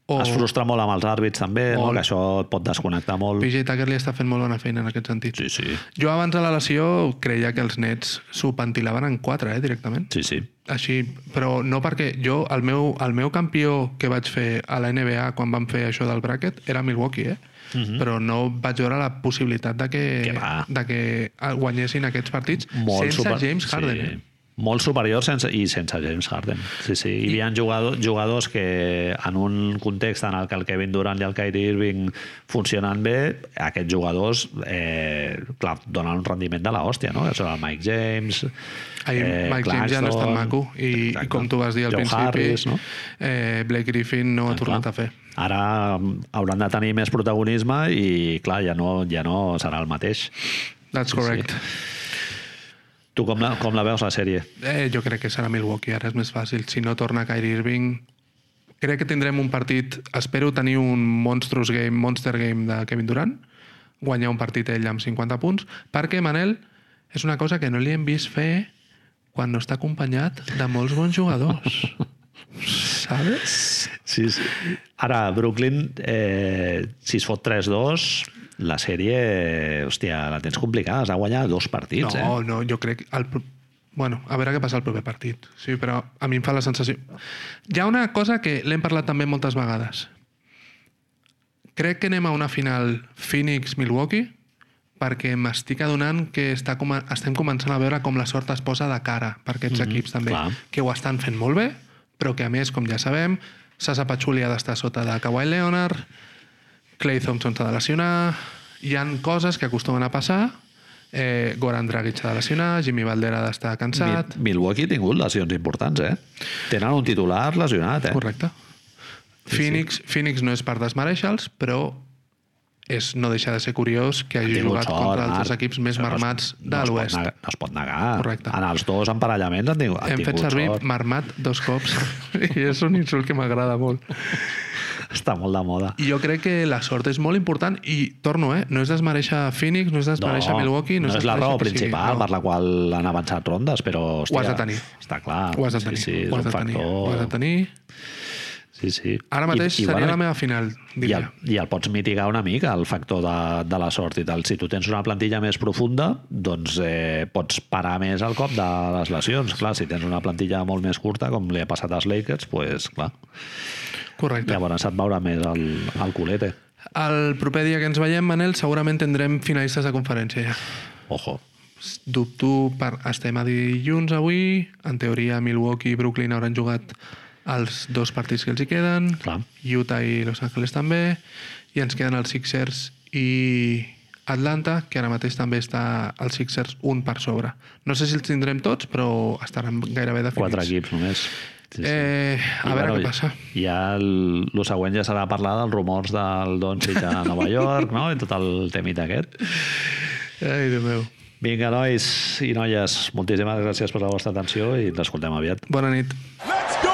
o Es frustra molt amb els àrbits també, no? Molt. que això et pot desconnectar molt. PJ Tucker li està fent molt bona feina en aquest sentit. Sí, sí. Jo abans de la lesió creia que els nets s'ho ventilaven en quatre, eh, directament. Sí, sí. Així, però no perquè jo, el meu, el meu campió que vaig fer a la NBA quan vam fer això del bracket era Milwaukee, eh? Uh -huh. però no vaig veure la possibilitat de que, Mhm. Que va. de que guanyessin aquests partits Molt sense super- James Harden. Sí. Eh? Molt superior sense, i sense James Harden. Sí, sí. Hi havia jugadors, jugadors que en un context en el que el Kevin Durant i el Kyrie Irving funcionen bé, aquests jugadors eh, clar, donen un rendiment de l'hòstia, no? Són el Mike James, Ahir eh, Mike James ja no és tan Claxton, maco i, i com tu vas dir al Joe principi, Harris, no? eh, Blake Griffin no ho ha Ah, tornat clar. a fer. Ara mm, hauran de tenir més protagonisme i, clar, ja no, ja no serà el mateix. That's correct. Tu com la, com la veus, la sèrie? Eh, jo crec que serà Milwaukee, ara és més fàcil. Si no torna Kyrie Irving, crec que tindrem un partit... Espero tenir un monstrous game, monster game de Kevin Durant, guanyar un partit ell amb 50 punts, perquè, Manel, és una cosa que no li hem vist fer quan no està acompanyat de molts bons jugadors. Sabes? Sí, sí. Ara, Brooklyn, eh, si es fot 3-2, la sèrie, hòstia, la tens complicada. Has de guanyar dos partits, no, eh? no, jo crec... El, bueno, a veure què passa al proper partit. Sí, però a mi em fa la sensació... Hi ha una cosa que l'hem parlat també moltes vegades. Crec que anem a una final Phoenix-Milwaukee perquè m'estic adonant que està com estem començant a veure com la sort es posa de cara per aquests mm -hmm, equips també, clar. que ho estan fent molt bé, però que a més, com ja sabem, Sasa Pachulia ha d'estar sota de Kawhi Leonard, Clay Thompson s'ha de lesionar, hi han coses que acostumen a passar, eh, Goran Dragic s'ha de lesionar, Jimmy Butler ha d'estar cansat... Mi- Milwaukee ha tingut lesions importants, eh? Tenen un titular lesionat, eh? Correcte. Phoenix, Phoenix no és per desmereixer-los, però és, no deixa de ser curiós que hagi jugat sort, contra altres Marc. equips més no es- marmats no de l'Oest. negar- No es pot negar. Correcte. En els dos emparellaments han tingut, han Hem fet servir sort. marmat dos cops i és un insult que m'agrada molt. Està molt de moda. I jo crec que la sort és molt important i torno, eh? No és desmereixer Phoenix, no és desmereixer Milwaukee... no és la desmereixer raó principal no. per la qual han avançat rondes, però hòstia, Ho has de tenir. està clar. Ho has de tenir, Sí, sí, és ho has de tenir, ho has de tenir. Sí, sí. Ara mateix I, i, seria bueno, la meva final, I el, I el pots mitigar una mica, el factor de, de la sort i tal. Si tu tens una plantilla més profunda, doncs eh, pots parar més el cop de les lesions. Clar, si tens una plantilla molt més curta, com li ha passat als Lakers, pues, clar, Correcte. llavors et veurà més el, el culete. El proper dia que ens veiem, Manel, segurament tindrem finalistes de conferència ja. Ojo. Dubto, per... estem a dilluns avui, en teoria Milwaukee i Brooklyn hauran jugat els dos partits que els hi queden, Clar. Utah i Los Angeles també, i ens queden els Sixers i Atlanta, que ara mateix també està els Sixers un per sobre. No sé si els tindrem tots, però estaran gairebé definits. Quatre equips només. Sí, sí. Eh, a I, veure bueno, què passa. Ja el, el següent ja serà parlar dels rumors del Doncic a Nova York, no? I tot el temita aquest. Ai, Déu meu. Vinga, nois i noies, moltíssimes gràcies per la vostra atenció i ens escoltem aviat. Bona nit. Let's go